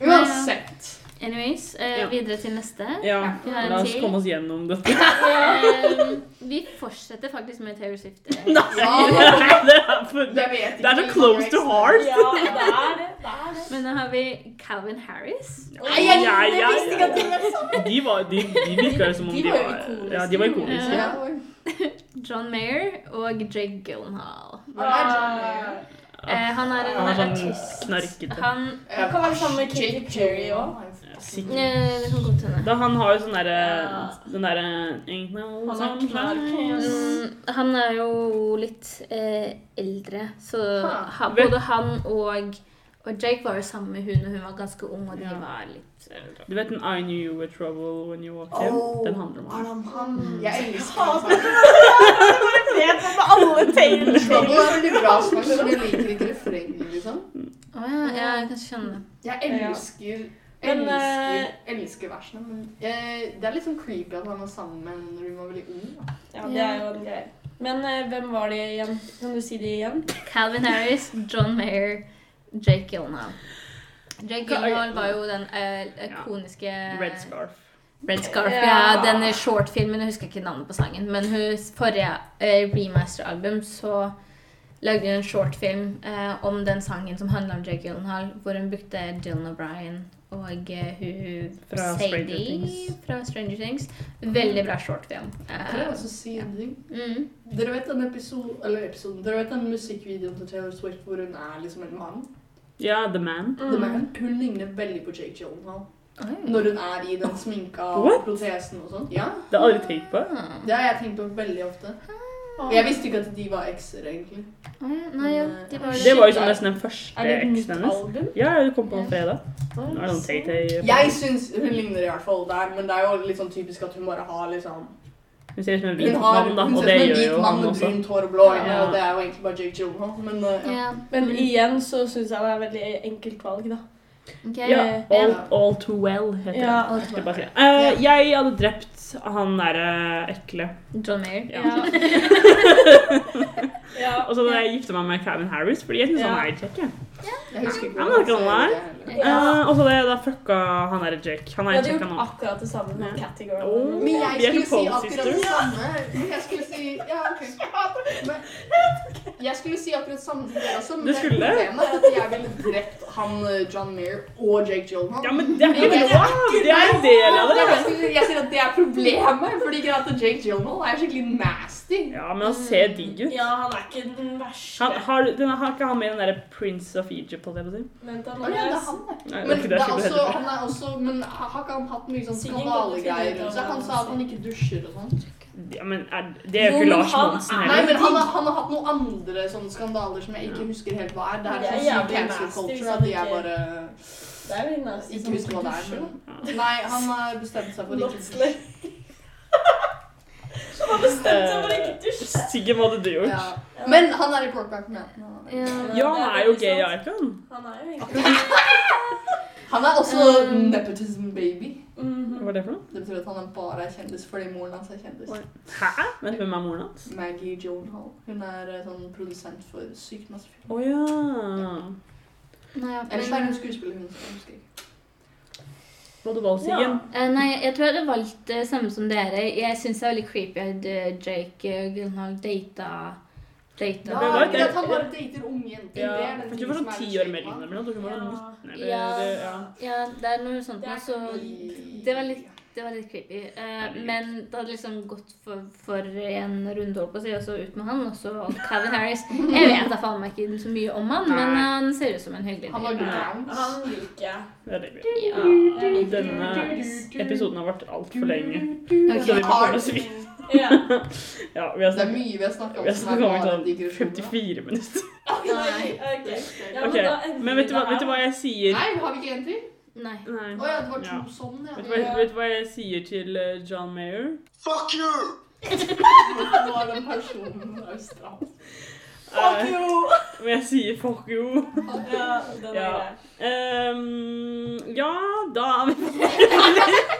Uansett. Anyways, eh, Ja. videre til neste. Ja, Vi har en la oss komme oss gjennom <laughs> dette. Eh, vi fortsetter faktisk med Taylor Swift. <laughs> eh. Ja, <laughs> det er for, jeg det er så close to heart. Ja, det er det. det, er det. Men nå har vi Calvin Harris. Nei, jeg, Ja, jeg ja, visste ikke at det var sånn. De, var, de, de virka som om De de var ikoniske. Ja, de var ikoniske. John Mayer og Jake Gyllenhaal. Hva er John Mayer? Eh, han er en Han er sånn artist. knarkete. Han Han kan være sammen med Katy Jake Perry òg. Sikkert. eh, Det kan godt hende. Da han har jo sånn derre Ja. Den derre Han er Mm, han er jo litt eh, eldre, så ha, både han og, og Jake var jo sammen med hun, og hun var ganske ung, og de Ja. var litt Du vet den I knew you were trouble when you walked in? Oh, Den handler om han. han? Jeg elsker Ja, han. <laughs> vet om alle <laughs> Taylor Trouble er veldig bra sang, men jeg liker ikke refrenget, liksom. Å ja, ja, jeg kan skjønne det. Jeg elsker Men, elsker, eh, elsker versene, men jeg, det er litt sånn creepy at han var sammen med henne når hun var veldig ung. Da. Ja, det er jo en greie. Men uh, hvem var det igjen? Kan du si det igjen? Calvin Harris, John Mayer, Jake Gyllenhaal. Jake Gyllenhaal var jo den uh, ikoniske Red Scarf. Red Scarf, Ja. ja. Den shortfilmen, jeg husker ikke navnet på sangen, men hun forrige eh, remaster-album så lagde hun en shortfilm eh, om den sangen som handla om Jake Gyllenhaal, hvor hun brukte Dylan O'Brien og eh, hun Fra Stranger Things. fra Stranger Things. Veldig bra shortfilm. Kan jeg Eh, også si en ting? mm. Dere vet den episoden, eller episoden, dere vet den musikkvideoen til Taylor Swift hvor hun er liksom en mann? Ja, The Man. The Man. Hun ligner veldig på Jake Gyllenhaal. Oi. når hun er i den sminka What? protesen og sånn. Ja, Det har jeg aldri tenkt på. Ah. det har jeg tenkt på veldig ofte. Og jeg visste ikke at de var ekser, egentlig. Nei, ja, de var Det var jo sånn nesten den første Er det et nytt eksen hennes. album? Ja, det kom på en fredag. Nå er det sånn Tay-Tay. Jeg syns hun ligner i hvert fall der, men det er jo litt sånn typisk at hun bare har liksom Hun ser ut som en hvit Hun har mann, da, hun og ser det ut som en hvit mann med også. brunt hår og blå øyne, Ja. og det er jo egentlig bare Jake Gyllenhaal. Men uh, ja. Men Mm. igjen så syns jeg det er veldig enkelt valg, da. Okay. Ja, all, all Too Well heter Ja. det. Jeg uh. Eh, jeg hadde drept han derre ekle. John Mayer. Ja. <laughs> ja. Og så hadde jeg gifta meg med Calvin Harris, fordi jeg syns han er kjekk. Jeg. Jeg husker ikke jeg. Eh, og så det, da fucka han derre Jake. Han Jeg er hadde Jake, gjort han òg. akkurat det samme med Girl. Oh. Men jeg Vi er skulle si akkurat det Sisters. samme. Men jeg skulle si Ja, ok. <laughs> Men, jeg skulle si akkurat samme til dere også, men Du skulle? problemet er at jeg ville drept han eh, John Mayer og Jake Gyllenhaal. Ja, men det er ikke lov! Det er en del av det. Jeg, skulle- jeg sier at det er problemet, fordi ikke at Jake Gyllenhaal er skikkelig nasty. Ja, men han ser digg ut. Ja, han er ikke den verste. Han, har, den, har ikke han med den derre Prince of Jeg på? Da, ja, det er han, det. Nei, Men, det er også, han er også, men har ikke han hatt mye sånn skandalegreier rundt seg? Han sa at han ikke dusjer og sånn. Ja, men er, det er jo Jo, ikke Lars Monsen heller. Nei, men han har, han har hatt noen andre sånne skandaler som jeg ikke husker helt hva er. Det er Det er sånn cancel culture at de er bare Det er litt nasty. Ikke husker hva det er, men- Nei, han har bestemt seg for ikke å dusje. Han har bestemt seg for ikke dusje. Sikkert hva hadde du gjort? Ja. Men han er i Porkback Mountain. er- Ja. Ja, han er jo gay icon. Han er jo egentlig <laughs> Han er også Um, nepotism baby. Mhm. Hva er det for noe? Det betyr at han er bare er kjendis fordi moren hans er kjendis. Hæ? Men hvem er moren hans? Maggie Gyllenhaal. Hun er eh, sånn produsent for sykt masse film. Oh, ja. Nei, Eller så er hun skuespiller, hun. så jeg husker ikke. Hva hadde du valgt, Siggen? Eh, nei, jeg tror jeg hadde valgt det samme som dere. Jeg syns det er veldig creepy at uh, Jake uh, Gyllenhaal data data. Ja, det ikke det- at han bare dater unge jenter. Ja, det er var som sånn er ti år mellom med dem, Ja. 19, eller Ja. det- ja. Ja, det er noe sånt. Det er så det var litt, det var litt creepy. Eh, men det hadde liksom gått for, for en runde, holdt på å si, og så ut med han, og så Calvin Harris. Jeg vet da faen meg ikke så mye om han, men han ser ut som en hyggelig Han var rounds. Han liker jeg. Det. Ja. Denne episoden har vært altfor lenge. okay. Så vi må komme oss videre. Ja. <laughs> Ja, vi har Det er mye vi har snakket om vi har snakket om sånn 54 minutter. Nei, <laughs> ok. <laughs> Ja, men, okay. Men vet du, hva, vet du hva jeg sier? Nei, har vi ikke en til? Nei. Nei. Å ja, det var to Ja. sånn, ja. Vet du, hva, vet du hva jeg sier til eh, John Mayer? Fuck you! Nå er den personen australsk. Fuck Eh, you! <laughs> Men jeg sier fuck you. Ja, den er Ja. grei. Ehm, ja, da <laughs>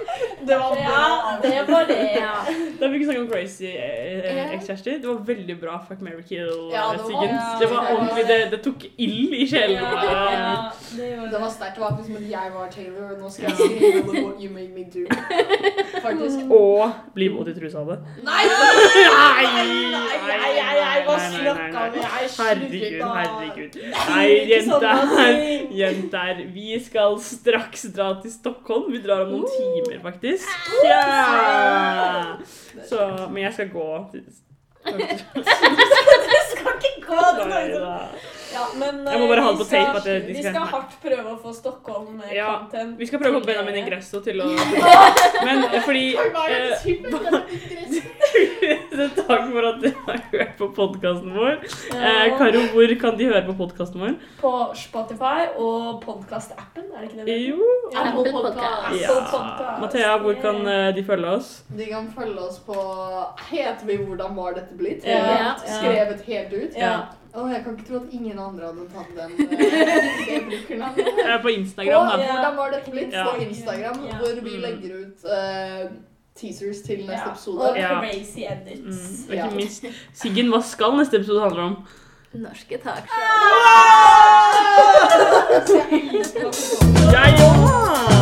Det var bra. Ja, det var det. Ja. <laughs> Da fikk vi snakke om crazy eh, Ja. ekskjærester. Det var veldig bra Fuck, Mary kill. Ja, eh, det var- ja, det var ordentlig, det, det tok ild i sjelen. Ja, ja, det Det var sterkt. Det var akkurat som at jeg var Taylor, og nå skal jeg skrive what you made me do. Faktisk. <laughs> Og bli våt i trusa av det. Nei! Nei! Nei, nei, nei, hva nei. vi? Herregud, herregud. Nei, jenter. Jenter, <laughs> vi skal straks dra til Stockholm. Vi drar om noen timer, faktisk. Ja! Så, men jeg skal gå <laughs> du Det skal ikke gå Nei da. Ja, men Jeg må bare ha det på skal- tape at det- de Vi skal- skal hardt prøve å få Stockholm eh, Ja, content. Vi skal prøve å få Benjamin dere. Ingresso til å Men eh, <laughs> fordi <laughs> eh, <laughs> Takk for at du har hørt på podkasten vår. Eh, Karo, hvor kan de høre på podkasten vår? På Spotify og podcast-appen, er det ikke det? det? Jo. Ja, Apple Podcast. Ja. Podcast. Mathea, hvor kan eh, de følge oss? De kan følge oss på Heter vi 'Hvordan var dette blitt?' Ja, ja. Skrevet helt ut. Ja. Å, jeg kan ikke tro at ingen andre hadde tatt den. <laughs> eh. Eh, på Instagram, På da. Ja. Hvordan var dette blitt? Ja. På Instagram, Ja. hvor vi Mm. legger ut eh, teasers til neste episode. Og crazy edits. Mm, ikke minst. Siggen, hva skal neste episode handle om? Norske takshow. Ah! <laughs> Jeg òg!